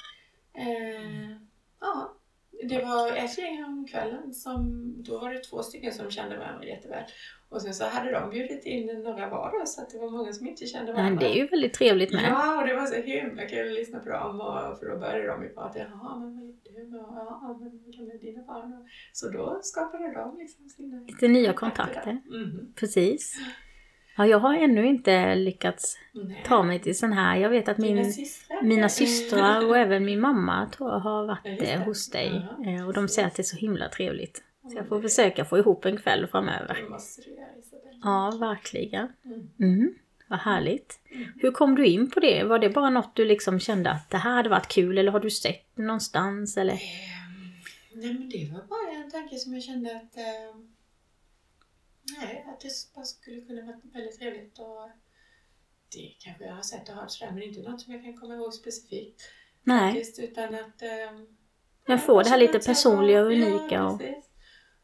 Eh, ja. Det var ett gäng om kvällen som, då var det två stycken som kände varandra jätteväl. Och sen så hade de bjudit in några var så att det var många som inte kände Men varandra. det är ju väldigt trevligt med. Ja, och det var så himla kul att lyssna på dem. Och, för då började de ju prata. Jaha, men vad gjorde du? Och, Ja, men vilka med dina barn? Så då skapade de liksom sina Lite nya kontakter. Mhm. Precis. Ja, jag har ännu inte lyckats Nej. ta mig till sån här. Jag vet att min, systrar? mina systrar och även min mamma tror jag har Ja, varit just eh, hos dig. Ja, Eh, Och de säger att det är så himla trevligt. Så jag får försöka få ihop en kväll framöver. Det måste du göra Isabel. Ja, verkligen. Mm. Mm, vad härligt. Mm. Hur kom du in på det? Var det bara något du liksom kände att det här hade varit kul eller har du sett någonstans eller? Ehm, nej men det var bara en tanke som jag kände att ehm, Nej, att det bara skulle kunna vara väldigt trevligt och det kanske jag har sett och hört sådär men inte något som jag kan komma ihåg specifikt. Nej, Faktiskt, utan att... ehm, men ja, få det här lite personliga och unika Ja, och...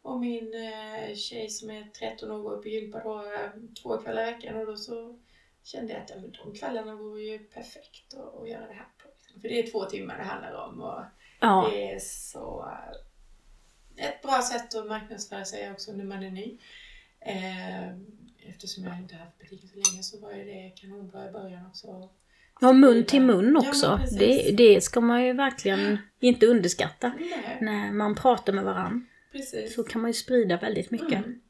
Och min eh, tjej som är 13 år går på gympa då eh, två kvällar i veckan och då så kände jag att ja, de kvällarna vore ju perfekt att, att göra det här på. liksom. För det är två timmar det handlar om och Ja. Det är så eh, ett bra sätt att marknadsföra sig också när man är ny. Eh, Eftersom jag inte haft butiken så länge så var det kanonbra i början också. Ja, mun till mun Ja, också. precis. det, det ska man ju verkligen inte underskatta. Nej, När man pratar med varandra precis. så kan man ju sprida väldigt mycket. Mm.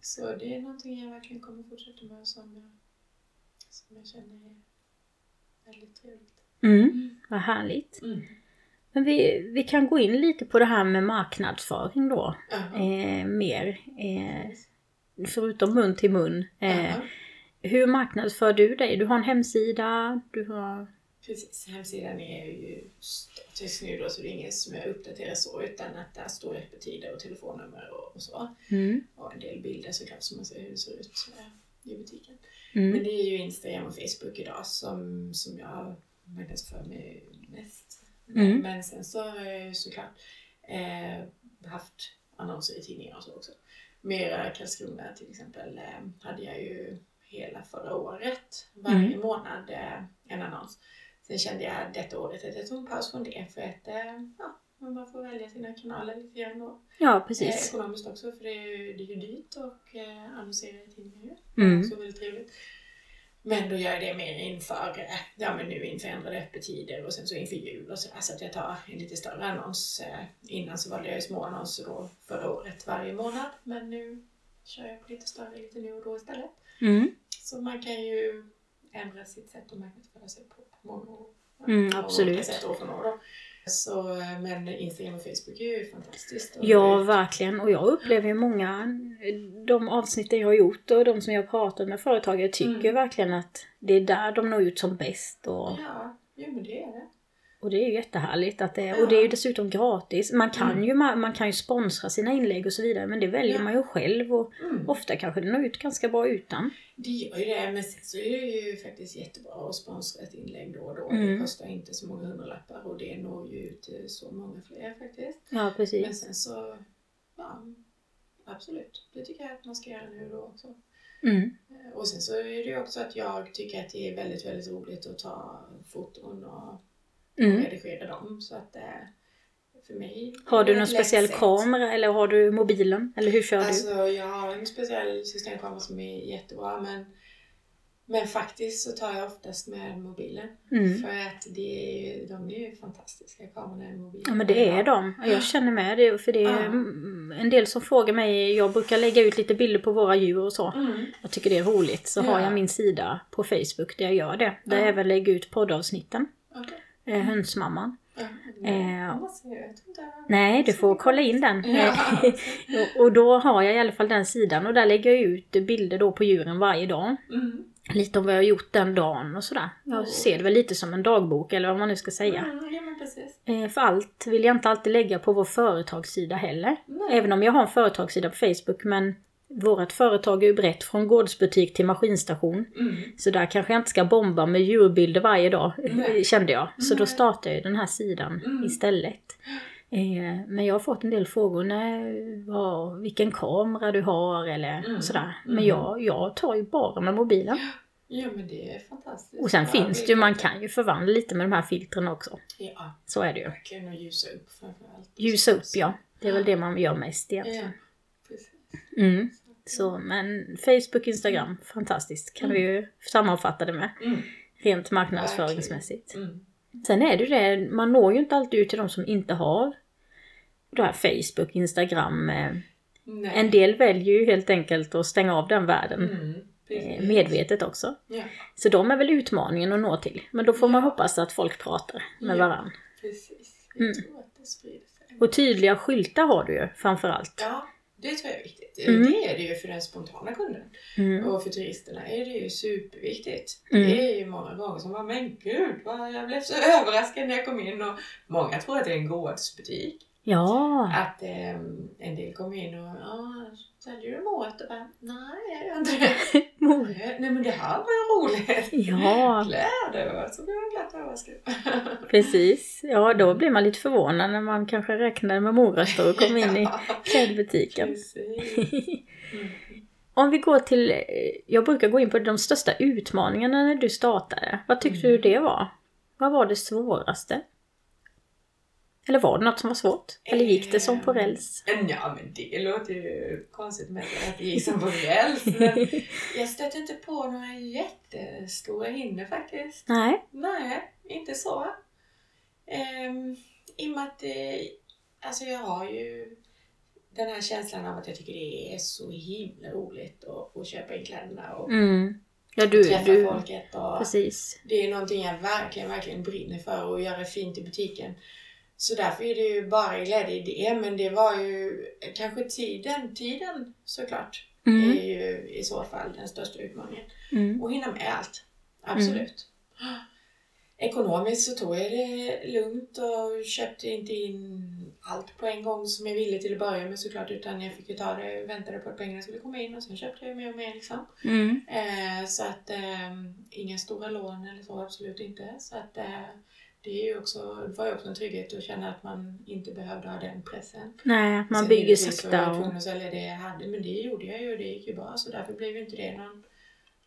Så det är någonting jag verkligen kommer fortsätta med som jag, som jag känner är väldigt trevligt. Mm. Vad härligt. Mm. Men vi, vi kan gå in lite på det här med marknadsföring då. Eh, mer. Eh, förutom mun till mun. Eh, Jaha. hur marknadsför du dig? Du har en hemsida, du har... Precis, hemsidan är ju statisk nu då så det är inget som jag uppdaterar så utan att där står öppettider och telefonnummer och, och så. Mm. Och en del bilder såklart så man ser hur det ser ut eh, i butiken. Men Mm. det är ju Instagram och Facebook idag som, som jag marknadsför mig mest. Mm. Men sen så har jag ju såklart eh, haft annonser i tidningar och så också. Mera Karlskrona till exempel eh, hade jag ju hela förra året, varje Mm. månad eh, en annons. Sen kände jag detta året att jag tog en paus från det för att eh, ja, man bara får välja sina kanaler lite grann då. Ja, Eh, precis. ekonomiskt också för det är ju, det är ju dyrt och eh, annonsera i tidningar ju. Mm. Också väldigt trevligt. Men då gör jag det mer inför, ja men nu inför ändrade öppettider och sen så inför jul och så, så att jag tar en lite större annons. Eh, innan så valde jag ju små annonser då förra året varje månad men nu kör jag på lite större lite nu och då istället. Mm. Så man kan ju ändra sitt sätt att marknadsföra sig på, många, Mm, många absolut. olika sätt år från år då. Så, eh, men Instagram och Facebook är ju fantastiskt. Ja, verkligen. Och jag upplever ju många, de avsnitten jag har gjort och de som jag har pratat med företagare tycker Mm. verkligen att det är där de når ut som bäst. Och, Ja, jo men det är det. Och det är ju jättehärligt att det är, och det är ju dessutom gratis. Man kan, Mm. ju, man, man kan ju sponsra sina inlägg och så vidare men det väljer Ja. man ju själv och Mm. ofta kanske det når ut ganska bra utan. Det gör ju det, men sen så är det ju faktiskt jättebra att sponsra ett inlägg då och då. Mm. Det kostar inte så många hundralappar och det når ju ut till så många fler faktiskt. Ja, Men precis. sen så, ja, absolut. Det tycker jag att man ska göra nu då också. Mm. Eh, Och sen så är det ju också att jag tycker att det är väldigt, väldigt roligt att ta foton och Mm. redigera dem. Så att eh, för mig... Har du någon speciell sätt. kamera eller har du mobilen? Eller hur kör Alltså jag har en speciell systemkamera som är jättebra men, men faktiskt så tar jag oftast med mobilen. du? Mm. För att det är, ju- de är ju fantastiska kamerorna i mobilen. Ja men det är de. Jag känner med det. För det är Ja. en del som frågar mig, jag brukar lägga ut lite bilder på våra djur och så. Mm. Jag tycker det är roligt. Så har Ja. jag min sida på Facebook där jag gör det. Där Ja. jag även lägger ut poddavsnitten. Eh, hönsmamman. Eh. Nej, du får kolla in den. *laughs* Och, då har jag i alla fall den sidan och där lägger jag ut bilder då på djuren varje dag. Mm. Lite om vad jag har gjort den dagen och sådär. Jag ser det väl lite som en dagbok eller vad man nu ska säga. Mm, ja. Eh, För allt vill jag inte alltid lägga på vår företagssida heller. Nej. Även om jag har en företagssida på Facebook men vårt företag är ju brett från gårdsbutik till maskinstation. Mm. Så där kanske jag inte ska bomba med djurbilder varje dag, Nej. kände jag. Så då Nej. startade jag den här sidan Mm. istället. Eh, Men jag har fått en del frågor, när, vad, vilken kamera du har eller Mm. sådär. Men Mm. jag, jag tar ju bara med mobilen. Ja men det är fantastiskt. Och sen Ja, finns det ju, man kan ju förvandla lite med de här filtren också. Ja, Så är det ju. verkligen och ljusa upp framförallt. Ljusa upp ja. Det är väl det man gör mest egentligen. Ja. Mm. Så, men Facebook, Instagram, fantastiskt kan vi ju sammanfatta det med. Mm. Rent marknadsföringsmässigt. Mm. Sen är det ju det, man når ju inte alltid ut till de som inte har det här Facebook, Instagram. eh. Nej. En del väljer ju helt enkelt att stänga av den världen. Mm. eh, Precis. Medvetet också. Ja, Så de är väl utmaningen att nå till. Men då får man Ja. hoppas att folk pratar med Ja. varann. precis. Jag Mm. tror att det sprider sig. Och tydliga skyltar har du ju framförallt. Ja, det tror jag är viktigt. Mm. Det är det ju för den spontana kunden. Mm. Och för turisterna är det ju superviktigt. Mm. Det är ju många gånger som bara, men gud vad jag blev så *laughs* överraskad när jag kom in och många tror att det är en gårdsbutik. Ja, Att ehm, en del kommer in och, ja, säljer du? Och bara, nej jag gör inte det. *laughs* Nej men det här var ju roligt. ja, Kläder så blev man glatt överraskad. *laughs* precis. Ja, då blir man lite förvånad när man kanske räknade med morötter och kom in i *laughs* Ja, klädbutiken. Precis. Mm. Om vi går till, eh, jag brukar gå in på de största utmaningarna när du startade. Vad tyckte Mm. du det var? Vad var det svåraste? Eller var det något som var svårt? Eller gick det som på räls? Eh, Ja, men det låter ju konstigt med att det gick som på räls. Men jag stötte inte på några jättestora hinder faktiskt. Nej. Nej, inte så. Ehm, I och med att det, alltså jag har ju den här känslan av att jag tycker det är så himla roligt att, att köpa in kläderna och Mm. Ja, du, träffa du, folket. Och precis. Det är någonting jag verkligen, verkligen brinner för och göra fint i butiken. Så därför är det ju bara glädje i det. Men det var ju kanske tiden, tiden såklart, Mm. är ju i så fall den största utmaningen. Mm. Och hinna med allt. Absolut. Ekonomiskt så tog jag det lugnt och köpte inte in allt på en gång som jag ville till att börja med såklart. Utan jag fick ju ta det, väntade på att pengarna skulle komma in och sen köpte jag mer och mer liksom. Mm. Eh, så att eh, inga stora lån eller så, absolut inte. Så att eh, det, är ju också, var ju också en trygghet att känna att man inte behövde ha den pressen. Nej, att man Sen bygger jag sakta. Och... tvungen att sälja det jag hade, men det gjorde jag ju och det gick ju bra. Så därför blev ju inte det någon,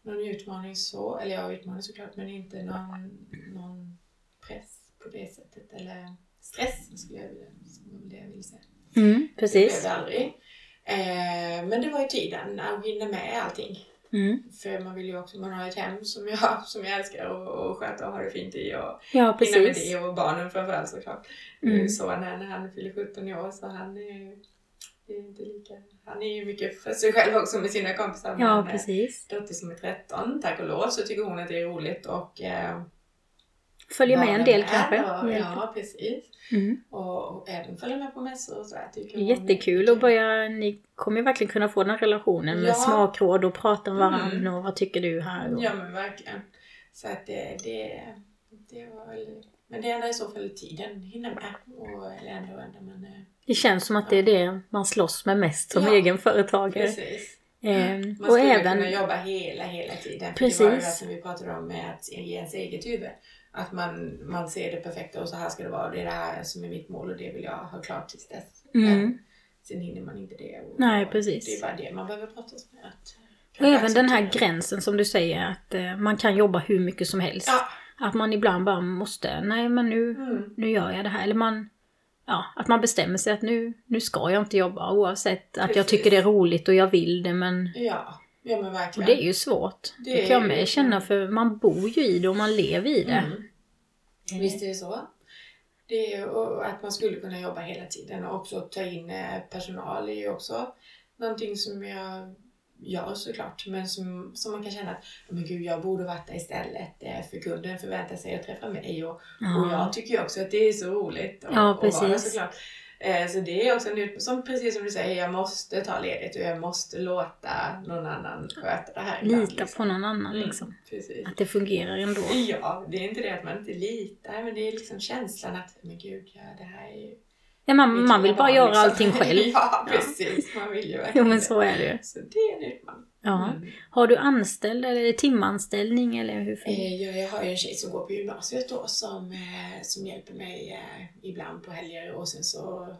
någon utmaning så. Eller ja, utmaning såklart, men inte någon, någon press på det sättet. Eller stress skulle jag vilja, vara det jag vill säga. Mm, Det blev precis. det aldrig. Eh, men det var ju tiden att hinna med allting. Mm. För man vill ju också, man har ett hem som jag, *laughs* som jag älskar och, och sköta och ha det fint i och Ja, hinna med precis. det och barnen framförallt såklart. Mm. Mm. Så när, när han fyller 17 år så han är är inte lika, han är ju mycket för sig själv också med sina kompisar. Ja, men, eh, precis. dotter som är 13, tack och lov, så tycker hon att det är roligt och eh, Följer med en del kanske. Och, ja, precis. Mm. Och, och även följa med på mässor och sådär. Tycker Det Jättekul att börja, ni kommer ju verkligen kunna få den relationen med Ja. smakråd och prata med varandra Mm. och vad tycker du här? Och... Ja men verkligen. Så att det, det, det var väl, men det enda i så fall tiden, hinna med. Och, eller ändå, ändå men Det känns som att det är det man slåss med mest som Ja, egen företagare. precis. Ehm, Man och skulle även, kunna jobba hela, hela tiden. För Det var ju det Precis. som vi pratade om med att ge ens eget huvud. Att man, man ser det perfekta och så här ska det vara. Och det är det här som är mitt mål och det vill jag ha klart tills dess. Mm. Men sen hinner man inte det. Och, Nej, och precis. Det är bara det man behöver brottas med. Att, och även den här gränsen som du säger att eh, man kan jobba hur mycket som helst. Ja. Att man ibland bara måste, nej men nu, Mm. nu gör jag det här. Eller man, ja, att man bestämmer sig att nu, nu ska jag inte jobba oavsett att jag Precis. tycker det är roligt och jag vill det men Ja, ja men och verkligen. det är ju svårt. Det, Det kan jag med ju- känna för man bor ju i det och man lever i det. Mm. Visst är det så. Det är, och att man skulle kunna jobba hela tiden och också ta in eh, personal är ju också någonting som jag gör såklart. Men som, som man kan känna att men gud, jag borde varit där istället. eh, För kunden förväntar sig att träffa mig och, och Ja. jag tycker ju också att det är så roligt att, Ja, att vara såklart. Eh, Så det är också en ut- som precis som du säger, jag måste ta ledigt och jag måste låta någon annan sköta det här. Lita liksom. på någon annan Mm, liksom. Precis. Att det fungerar ändå. Ja, det är inte det att man inte litar, men det är liksom känslan att, men gud, ja, det här är ju... Ja, man, man vill bara barn, göra liksom. allting själv. *laughs* ja, precis. Man vill ju Jo verkligen men det. så är det ju. Så det är en utmaning. Ja. Mm. Har du anställd eller det timanställning eller hur Eh, Jag, jag har ju en tjej som går på gymnasiet då som, eh, som hjälper mig eh, ibland på helger och sen så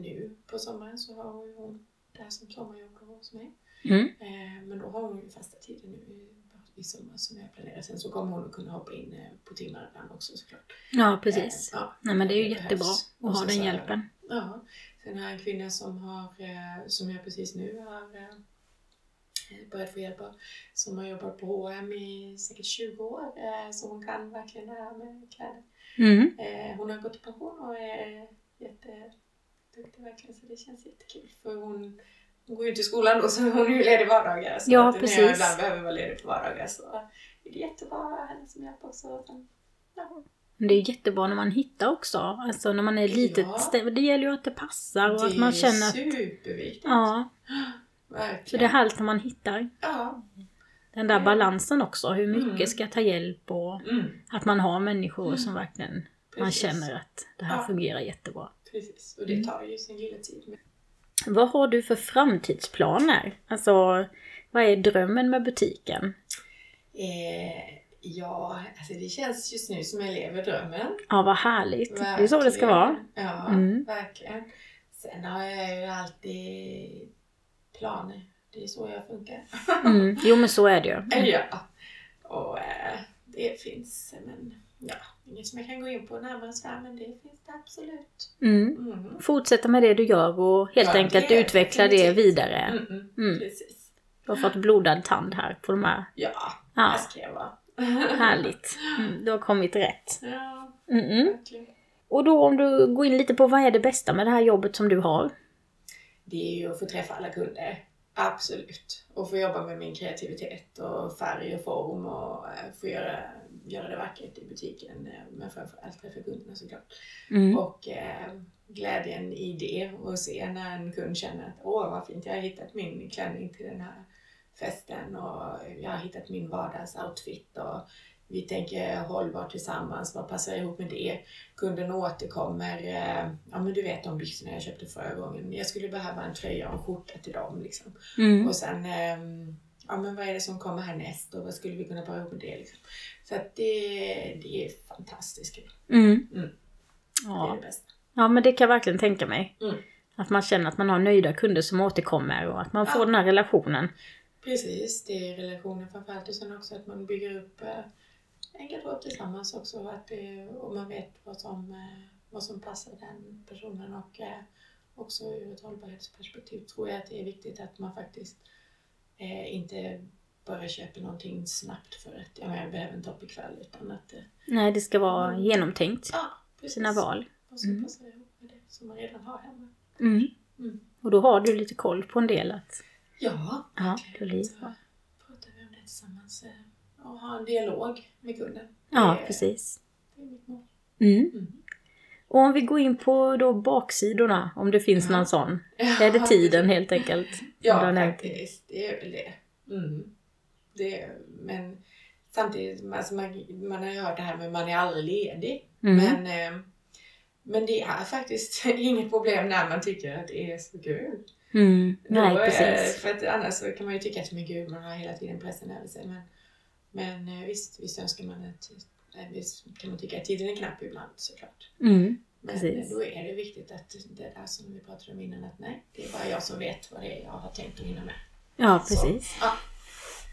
nu på sommaren så har hon hon där som sommarjobb hos mig. mm. Men då har hon ju fasta tider nu i, sommar som jag planerar. Sen så kommer hon att kunna hoppa in på timmar ibland också såklart. Ja precis. Ja. Nej men det är ju det jättebra att ha så den så- hjälpen. Ja. Sen har jag en kvinna som har, som jag precis nu har börjat få hjälp av, som har jobbat på H&M i säkert 20 år, eh, så hon kan verkligen det här med kläder. Mm. Eh, hon har gått i pension och är jätteduktig verkligen, så det känns jättekul. För hon, hon går ju inte i skolan då, så hon är ju ledig vardagar. Så Ja, att när jag precis. ibland behöver vara ledig på vardagar så är det jättebra henne som hjälp också. Sen, ja. Det är jättebra när man hittar också. Alltså när man är litet Ja. Det gäller ju att det passar och det att man är känner att... superviktigt. Ja, *gasps* Verkligen. så det är härligt när man hittar Ja. den där balansen också. Hur mycket Mm. ska ta hjälp och Mm. att man har människor som verkligen man Precis. känner att det här Ja. fungerar jättebra. Precis, och det tar ju sin lilla tid. Vad har du för framtidsplaner? Alltså, vad är drömmen med butiken? Eh, ja, alltså det känns just nu som jag lever drömmen. Ja, vad härligt. Det är så det ska vara. Ja, Mm. verkligen. Sen har jag ju alltid planer. Det är så jag funkar. Mm. Jo, men så är det ju. *laughs* ja. Och eh, det finns, men ja, inget som jag kan gå in på närmare så här, men det finns det absolut. Mm. Mm. Fortsätta med det du gör och helt Ja, enkelt det utveckla det vidare. Mm, mm. Mm. Precis. Du har fått blodad tand här på de här. Ja, Ja, här ska jag vara. *laughs* härligt. Mm, du har kommit rätt. Ja, verkligen. Och då om du går in lite på vad är det bästa med det här jobbet som du har? Det är ju att få träffa alla kunder. Absolut. Och få jobba med min kreativitet och färg och form och eh, få göra, göra det vackert i butiken. eh, Men framförallt träffa kunderna såklart. Mm. Och eh, glädjen i det och se när en kund känner att åh vad fint, jag har hittat min klänning till den här festen och jag har hittat min vardagsoutfit och vi tänker hållbart tillsammans, vad passar ihop med det? Kunden återkommer, eh, ja men du vet de byxorna jag köpte förra gången, jag skulle behöva en tröja och en skjorta till dem liksom. Mm. Och sen, ehm, ja men vad är det som kommer härnäst och vad skulle vi kunna para ihop med det liksom? Så att det, det är fantastiskt kul. Mm. Mm. Det är Ja. det bästa. ja, men det kan jag verkligen tänka mig. Mm. Att man känner att man har nöjda kunder som återkommer och att man får Ja. den här relationen. Precis, det är relationen framförallt och sen också att man bygger upp eh, en garderob tillsammans också och, att det, och man vet vad som, eh, vad som passar den personen och eh, också ur ett hållbarhetsperspektiv tror jag att det är viktigt att man faktiskt eh, inte bara köper någonting snabbt för att ja, jag behöver en topp ikväll utan att eh, Nej, det ska vara Mm. genomtänkt. ja, precis. Sina val. Vad som Mm. passar ihop med det som man redan har hemma. Mm. Mm. Och då har du lite koll på en del att... Ja, Ja, det blir Så bra. pratar vi om det tillsammans eh, och ha en dialog med kunden. Ja, är- precis. Mm. Mm. Och om vi går in på då baksidorna, om det finns Ja. någon sån. *laughs* Är det tiden helt enkelt? *laughs* Ja, faktiskt. Det är väl det. Mm. det är, men samtidigt, alltså man, man har ju hört det här med man är aldrig ledig. Mm. Men, eh, men det är faktiskt *laughs* inget problem när man tycker att det är så kul. Mm. Nej, Då, precis. För att annars kan man ju tycka att men gud, man har hela tiden pressen över sig. Men, men eh, visst, visst önskar man att, eh, visst kan man tycka att tiden är knapp ibland såklart. Mm. Men Precis. eh, då är det viktigt att det där som vi pratade om innan, att nej, det är bara jag som vet vad det är jag har tänkt att hinna med. Ja, Så, precis. ja,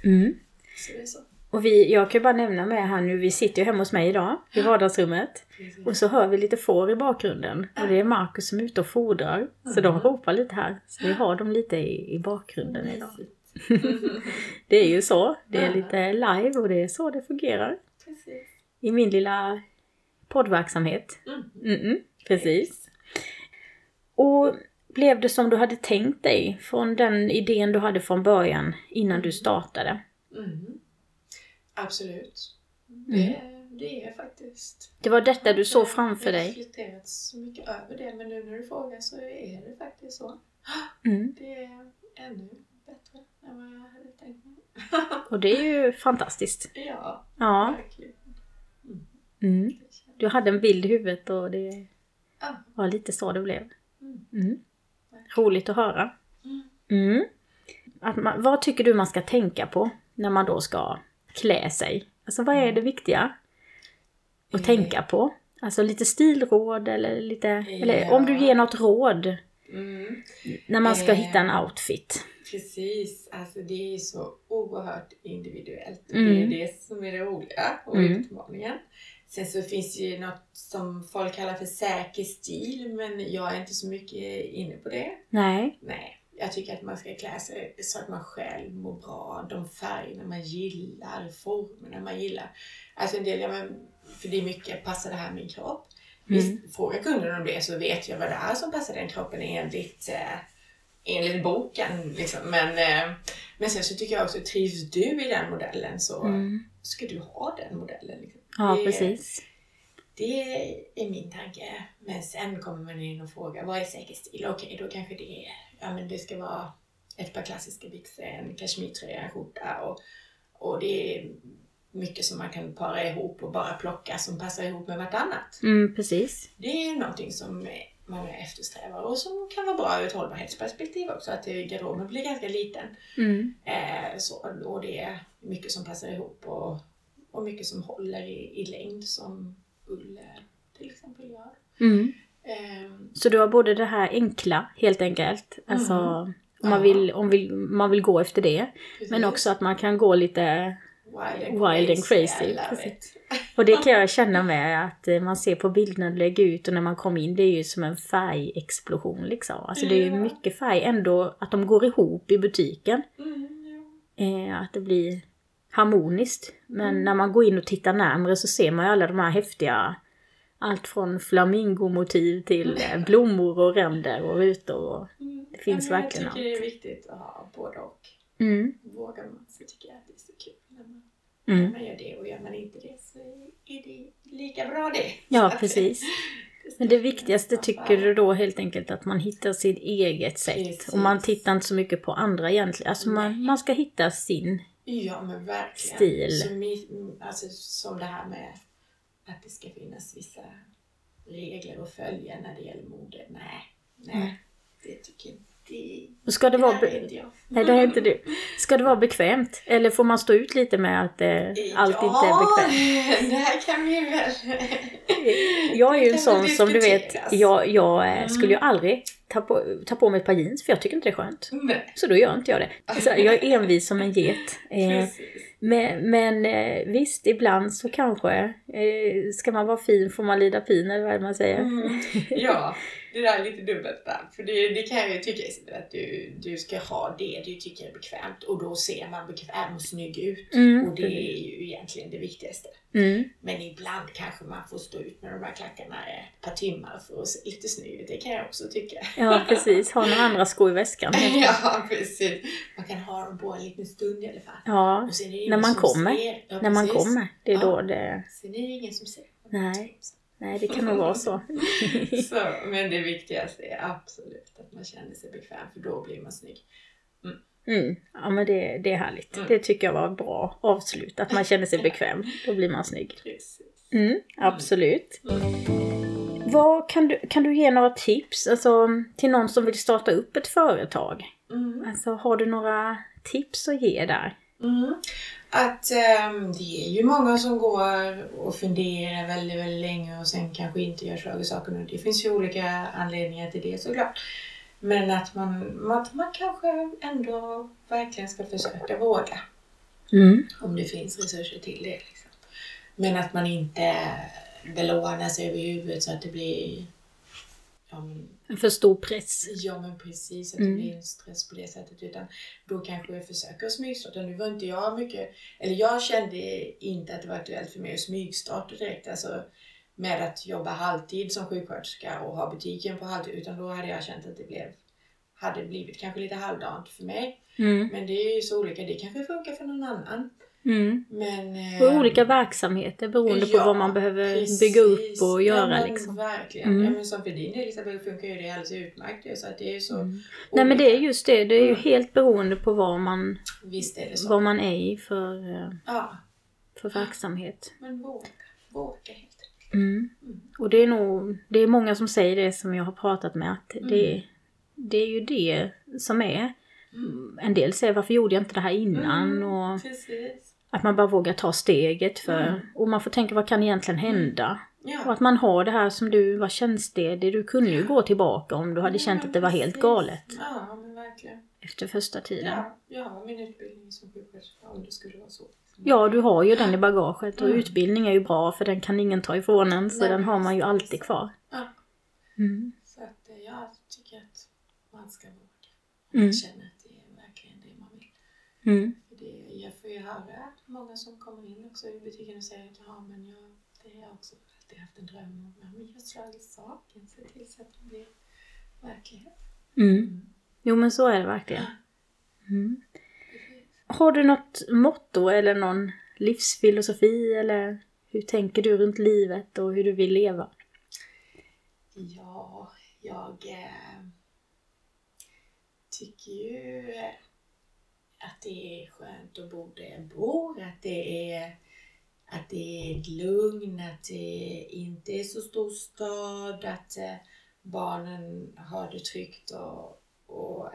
Mm. så det är så. Och vi, jag kan ju bara nämna med här nu, vi sitter ju hemma hos mig idag i vardagsrummet. Precis. Och så hör vi lite får i bakgrunden. Och det är Markus som är ute och fodrar. Så de Mm. ropar lite här. Så vi har dem lite i, i bakgrunden idag. *laughs* Det är ju så. Det är lite live och det är så det fungerar. Precis. I min lilla poddverksamhet. Mm. Mm-mm, precis. Och blev det som du hade tänkt dig från den idén du hade från början innan du startade? Mm. Absolut. Mm. Det, det är faktiskt. Det var detta du såg Jag har framför dig? reflekterat så mycket över det, men nu när du frågar så är det faktiskt så. Mm. Det är ännu än vad jag hade tänkt mig. *laughs* Och det är ju fantastiskt. ja, Ja. verkligen. Mm. Känns- Du hade en bild i huvudet och det Ja. var lite så det blev. Mm. Mm. Roligt att höra. Mm. Mm. Att man, vad tycker du man ska tänka på när man då ska klä sig? Alltså vad är det viktiga att Eh. tänka på? Alltså lite stilråd eller lite, eller Ja. om du ger något råd Mm. när man ska Eh. hitta en outfit. Precis, alltså det är så oerhört individuellt. Mm. Det är det som är det roliga och Mm. utmaningen. Sen så finns det ju något som folk kallar för säker stil, men jag är inte så mycket inne på det. Nej. Nej, jag tycker att man ska klä sig så att man själv mår bra. De färgerna man gillar, formerna man gillar. Alltså en del, ja, men, för det är mycket, passar det här min kropp? Mm. Frågar kunden om det så vet jag vad det är som passar den kroppen enligt, eh, enligt boken. Liksom. Men, eh, men sen så tycker jag också, trivs du i den modellen så Mm. ska du ha den modellen. Liksom. Ja, Det- precis. Det är min tanke. Men sen kommer man in och frågar, vad är säker stil? Okej, då kanske det är, ja men det ska vara ett par klassiska byxor, en kashmirtröja, en skjorta och, och det är mycket som man kan para ihop och bara plocka som passar ihop med vartannat. Mm, precis. Det är någonting som många eftersträvar och som kan vara bra ur ett hållbarhetsperspektiv också, att det- garderoben blir ganska liten. Mm. Eh, så, och det är mycket som passar ihop och, och mycket som håller i, i längd som ull till exempel gör. Mm. Ehm, Så du har både det här enkla helt enkelt, alltså Mm. om, man vill, om vill, man vill gå efter det. precis. Men också att man kan gå lite Wild and Wild and crazy. Och det kan jag *laughs* känna med att eh, man ser på bilderna du lägger ut och när man kommer in, det är ju som en färgexplosion liksom. Alltså det är ju Ja. mycket färg ändå, att de går ihop i butiken. Mm, ja. Eh, att det blir harmoniskt. Men Mm. när man går in och tittar närmare så ser man ju alla de här häftiga allt från flamingomotiv till eh, *laughs* blommor och ränder och rutor. Och, Mm. Det finns men verkligen Jag tycker det är viktigt att ha både och. mm, Vågar man så tycker jag att det är så kul när man, mm. när man gör det och gör man inte det så är det lika bra det. Ja, precis. *laughs* Men det viktigaste tycker du då helt enkelt att man hittar sitt eget sätt. Precis. Och man tittar inte så mycket på andra egentligen. Alltså man, man ska hitta sin. Ja men verkligen. Stil. Som, alltså, som det här med att det ska finnas vissa regler att följa när det gäller mode. Nej, nej. Mm. Det tycker inte det, Ska det vara... här är inte jag. Nej, det är inte du. Ska det vara bekvämt? Eller får man stå ut lite med att eh, allt inte är bekvämt? *laughs* det här kan vi väl... *laughs* Jag är ju Det en sån som du vet, jag, jag eh, Mm. skulle ju aldrig ta på, ta på mig ett par jeans för jag tycker inte det är skönt. Nej, Så då gör inte jag det. Så jag är envis som en get. Eh, men men eh, visst, ibland så kanske eh, ska man vara fin får man lida pin eller vad det man säger. Mm. Ja, *laughs* det där är lite dubbelt där. För det, det kan jag ju tycka Isabel, att du, du ska ha det du tycker är bekvämt och då ser man bekväm och snygg ut. Mm, och det är ju egentligen det viktigaste. Mm. Men ibland kanske man får stå ut med de här klackarna ett par timmar för att se lite snygg ut. Det kan jag också tycka. Ja, precis. Ha några andra skor i väskan. *laughs* ja, precis. Man kan ha dem på en liten stund i alla fall. Ja, när man kommer. Ja, när man kommer. Det är Ja. då det... Sen är det ingen som ser. Nej. Nej, det kan nog vara så. *laughs* Så, men det viktigaste är absolut att man känner sig bekväm för då blir man snygg. Mm. Ja, men det, det är härligt. Mm. Det tycker jag var bra avslut. Att man känner sig *laughs* bekväm. Då blir man snygg. Precis. Mm, absolut. Mm. Vad, kan, du, kan du ge några tips alltså, till någon som vill starta upp ett företag? Mm. Alltså, har du några tips att ge där? Att ehm, det är ju många som går och funderar väldigt, väldigt länge och sen kanske inte gör saker. saker nu. Det finns ju olika anledningar till det såklart. Men att man, att man kanske ändå verkligen ska försöka våga. Mm. Om det finns resurser till det. Liksom. Men att man inte belånar sig över huvudet så att det blir ja, men, En för stor press. Ja men precis, att Mm. det blir en stress på det sättet. Utan då kanske jag försöker smygstarta. Nu var inte jag mycket, eller jag kände inte att det var aktuellt för mig att smygstarta direkt. Alltså med att jobba halvtid som sjuksköterska och ha butiken på halvtid. Utan då hade jag känt att det blev, hade blivit kanske lite halvdant för mig. Mm. Men det är ju så olika, det kanske funkar för någon annan. Mm. Men, Och olika verksamheter beroende på ja, vad man behöver precis. bygga upp och ja, göra. men liksom. Verkligen. Mm. Ja, men som för din del Isabel funkar ju det alldeles utmärkt. Så att det är så Mm. Nej men det är just det, det är ju Mm. helt beroende på vad man, Visst är det så. vad man är i för, eh, Ja, för verksamhet. men våga. Våga helt enkelt. Mm. Mm. Och det är nog, det är många som säger det som jag har pratat med att det, det är ju det som är. En del säger varför gjorde jag inte det här innan? Och Precis. Att man bara vågar ta steget för, Mm. och man får tänka vad kan egentligen hända? Och Ja. att man har det här som du var tjänstledig, du kunde ju gå tillbaka om du hade känt att det var helt Precis. galet Ja, men verkligen. efter första tiden. Ja, jag har min utbildning som sjuksköterska om det skulle vara så. Ja, du har ju den i bagaget och Mm. utbildning är ju bra för den kan ingen ta ifrån en så Nej, den har man ju alltid kvar. Ja. Mm. Så att eh, jag tycker att man ska våga. Mm. Känner att det är verkligen det man vill. Mm. För det, jag får ju höra många som kommer in också i butiken och säger att ja, men jag, det har jag också alltid haft en dröm om. Ja, men jag slagit saken, se till så att det blir verklighet. Mm. Jo men så är det verkligen. Mm. Har du något motto eller någon livsfilosofi eller hur tänker du runt livet och hur du vill leva? Ja, jag eh, tycker ju att det är skönt att bo där jag bor, att det är, att det är ett lugn, att det inte är så stor stad, att eh, barnen har det tryggt och, och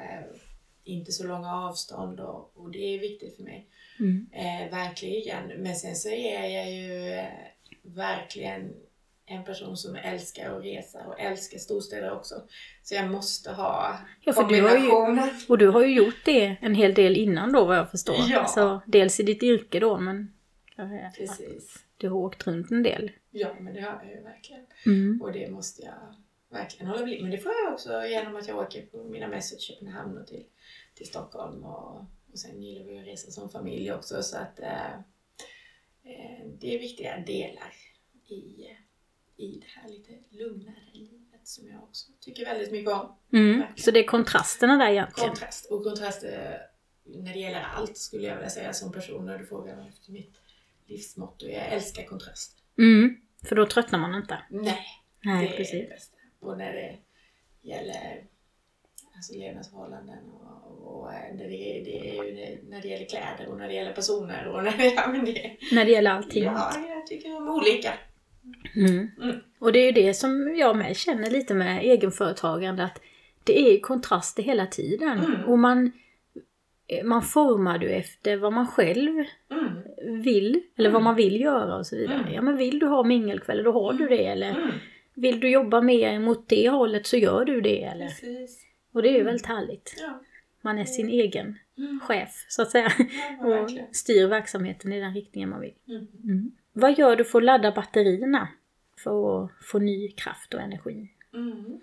inte så långa avstånd och, och det är viktigt för mig. Mm. Eh, verkligen. Men sen så är jag ju eh, verkligen en person som älskar att resa och älskar storstäder också. Så jag måste ha Ja, för du har ju-. Och du har ju gjort det en hel del innan då vad jag förstår. Ja. Alltså, dels i ditt yrke då men Precis. du har åkt runt en del. Ja, men det har jag ju verkligen. Mm. Och det måste jag verkligen hålla vid. Men det får jag också genom att jag åker på mina mässor till Köpenhamn och till, till Stockholm. Och, och sen gillar vi att resa som familj också. Så att eh, eh, det är viktiga delar i, i det här lite lugnare livet som jag också tycker väldigt mycket om. Mm. Så det är kontrasterna där egentligen. Kontrast. Och kontrast eh, när det gäller allt skulle jag vilja säga som person när du frågar efter mitt livsmotto. Jag älskar kontrast. Mm. För då tröttnar man inte. Nej, Nej, det är precis. det bästa. Och när det gäller alltså levnadsförhållanden och, och eh, när, det, det är ju när det gäller kläder och när det gäller personer och när det, *laughs* ja, men det, När det gäller allting. ja, jag tycker om olika. Mm. Mm. Och det är ju det som jag med känner lite med egenföretagande att det är ju kontraster hela tiden. Mm. Och man, man formar du efter vad man själv Mm. vill, eller vad Mm. man vill göra och så vidare. Ja men vill du ha mingelkväll, då har du det. Eller vill du jobba mer mot det hållet så gör du det. Eller? Precis. Och det är ju väldigt härligt. Ja. Man är sin egen chef så att säga. Ja, *laughs* Och styr verksamheten i den riktningen man vill. Mm. Vad gör du för att ladda batterierna? För att få ny kraft och energi? Mm.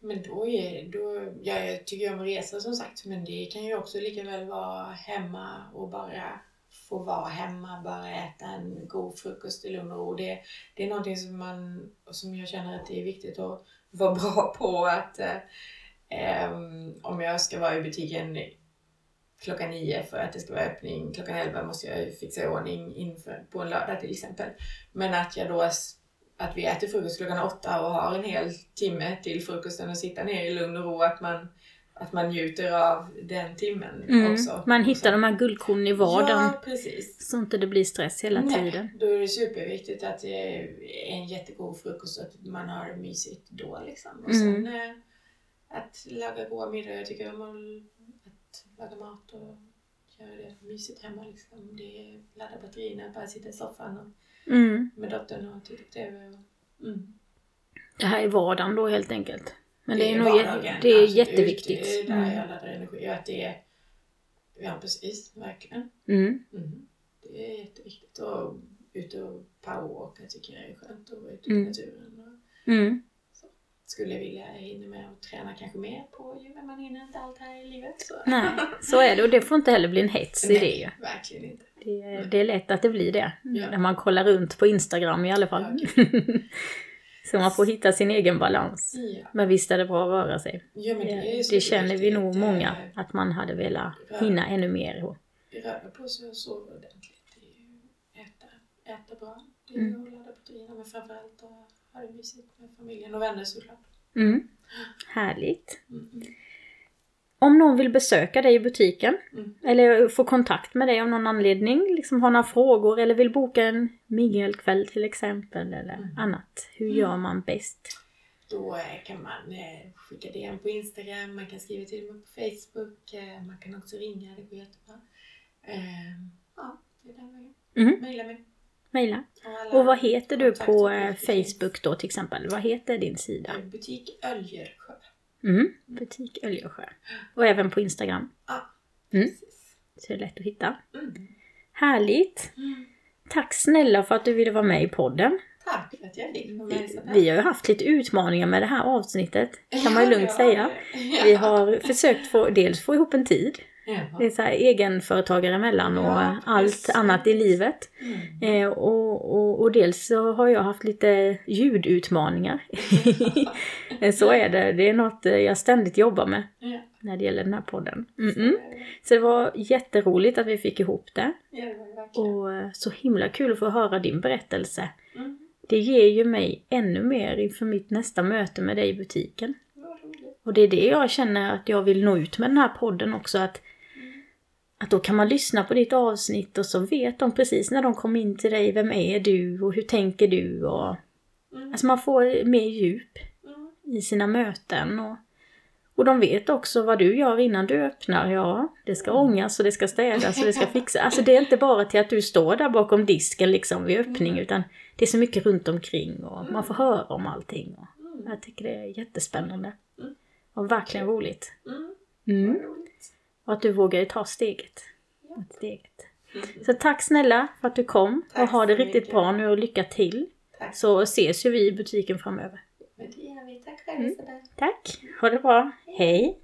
Men då är då, ja, jag tycker om att resa som sagt, men det kan ju också lika väl vara hemma och bara få vara hemma, bara äta en god frukost i lugn och ro. Det, det är någonting som, man, som jag känner att det är viktigt att vara bra på. Att, eh, eh om jag ska vara i butiken klockan nio för att det ska vara öppning klockan elva måste jag fixa i ordning inför, på en lördag till exempel. Men att jag då att vi äter frukost klockan åtta och har en hel timme till frukosten och sitta ner i lugn och ro. Att man, att man njuter av den timmen Mm. också. Man hittar de här guldkornen i vardagen. Ja, precis. Så inte det blir stress hela Nej, tiden. Då är det superviktigt att det är en jättegod frukost och att man har det mysigt då liksom. Och Mm. sen eh, att laga goda middagar. Jag tycker om att, att laga mat och göra det mysigt hemma liksom. Det är ladda batterierna, bara sitta i soffan och Mm. med dottern och titta på TV. Och, mm. Det här är vardagen då helt enkelt. Men det är, nog vardagen, det är absolut. jätteviktigt. Det är där Mm. jag laddar energi. Att det är, ja precis, verkligen. Mm. Mm. Det är jätteviktigt. Och ut och poweråka tycker jag är skönt. Och vara ute i Mm. naturen. Och. Skulle vilja hinna med att träna kanske mer på gym. Men man hinner inte allt här i livet. Så. Nej, så är det. Och det får inte heller bli en hets i det ju. Verkligen inte. Det, är- det är lätt att det blir det. Ja. När man kollar runt på Instagram i alla fall. *laughs* så man får hitta sin egen balans. Ja, Men visst är det bra att röra sig. ja men det, är Det, så det känner vi nog många, Eh, att man hade velat hinna ännu mer. Och- Röra på sig och sova ordentligt. Ju äta, äta bra. Det är Mm. att ladda batterierna men framförallt att ha det mysigt med familjen och vänner såklart. Mm. Härligt. Mm. Om någon vill besöka dig i butiken Mm. eller få kontakt med dig av någon anledning, liksom har några frågor eller vill boka en mingelkväll till exempel eller Mm. annat. Hur Mm. gör man bäst? Då eh, kan man eh, skicka DM på Instagram, man kan skriva till mig på Facebook, eh, man kan också ringa, det går jättebra. Eh, ja, det är den vägen. Mm. Maila mig. Mejla. Och vad heter du på eh. Facebook då till exempel? Vad heter din sida? Eh, Butik Öljersjö. Mm. Butik Öljesjö. Och även på Instagram. Ja, Mm. Så det är lätt att hitta. Mm. Härligt! Mm. Tack snälla för att du ville vara med i podden. Tack för att jag fick Vi, vi har ju haft lite utmaningar med det här avsnittet, kan man ju lugnt säga. Vi har försökt få, dels få ihop en tid. Det är så här egenföretagare emellan och Ja, allt precis. annat i livet. Mm. Eh, och, och, och dels så har jag haft lite ljudutmaningar. *laughs* Eh, så är det, det är något eh, jag ständigt jobbar med Ja. när det gäller den här podden. Är det. Så det var jätteroligt att vi fick ihop det. Ja, det. Och eh, så himla kul att få höra din berättelse. Mm. Det ger ju mig ännu mer inför mitt nästa möte med dig i butiken. Och det är det jag känner att jag vill nå ut med den här podden också. Att, att då kan man lyssna på ditt avsnitt och så vet de precis när de kom in till dig, vem är du och hur tänker du? Och, Mm. alltså man får mer djup Mm. i sina möten. Och, och de vet också vad du gör innan du öppnar. Ja, det ska ångas och det ska städas och det ska *laughs* fixas. Alltså det är inte bara till att du står där bakom disken liksom vid öppning Mm. utan det är så mycket runt omkring och man får höra om allting. Och jag tycker det är jättespännande. Mm. Och verkligen roligt. Mm. Och att du vågar ta steget. Mot ditt eget. Så tack snälla för att du kom Tack och ha det riktigt mycket. bra nu och lycka till. Tack. Så ses ju vi i butiken framöver. Men det gör vi. Tack själv Mm. Tack, ha det bra. Hej!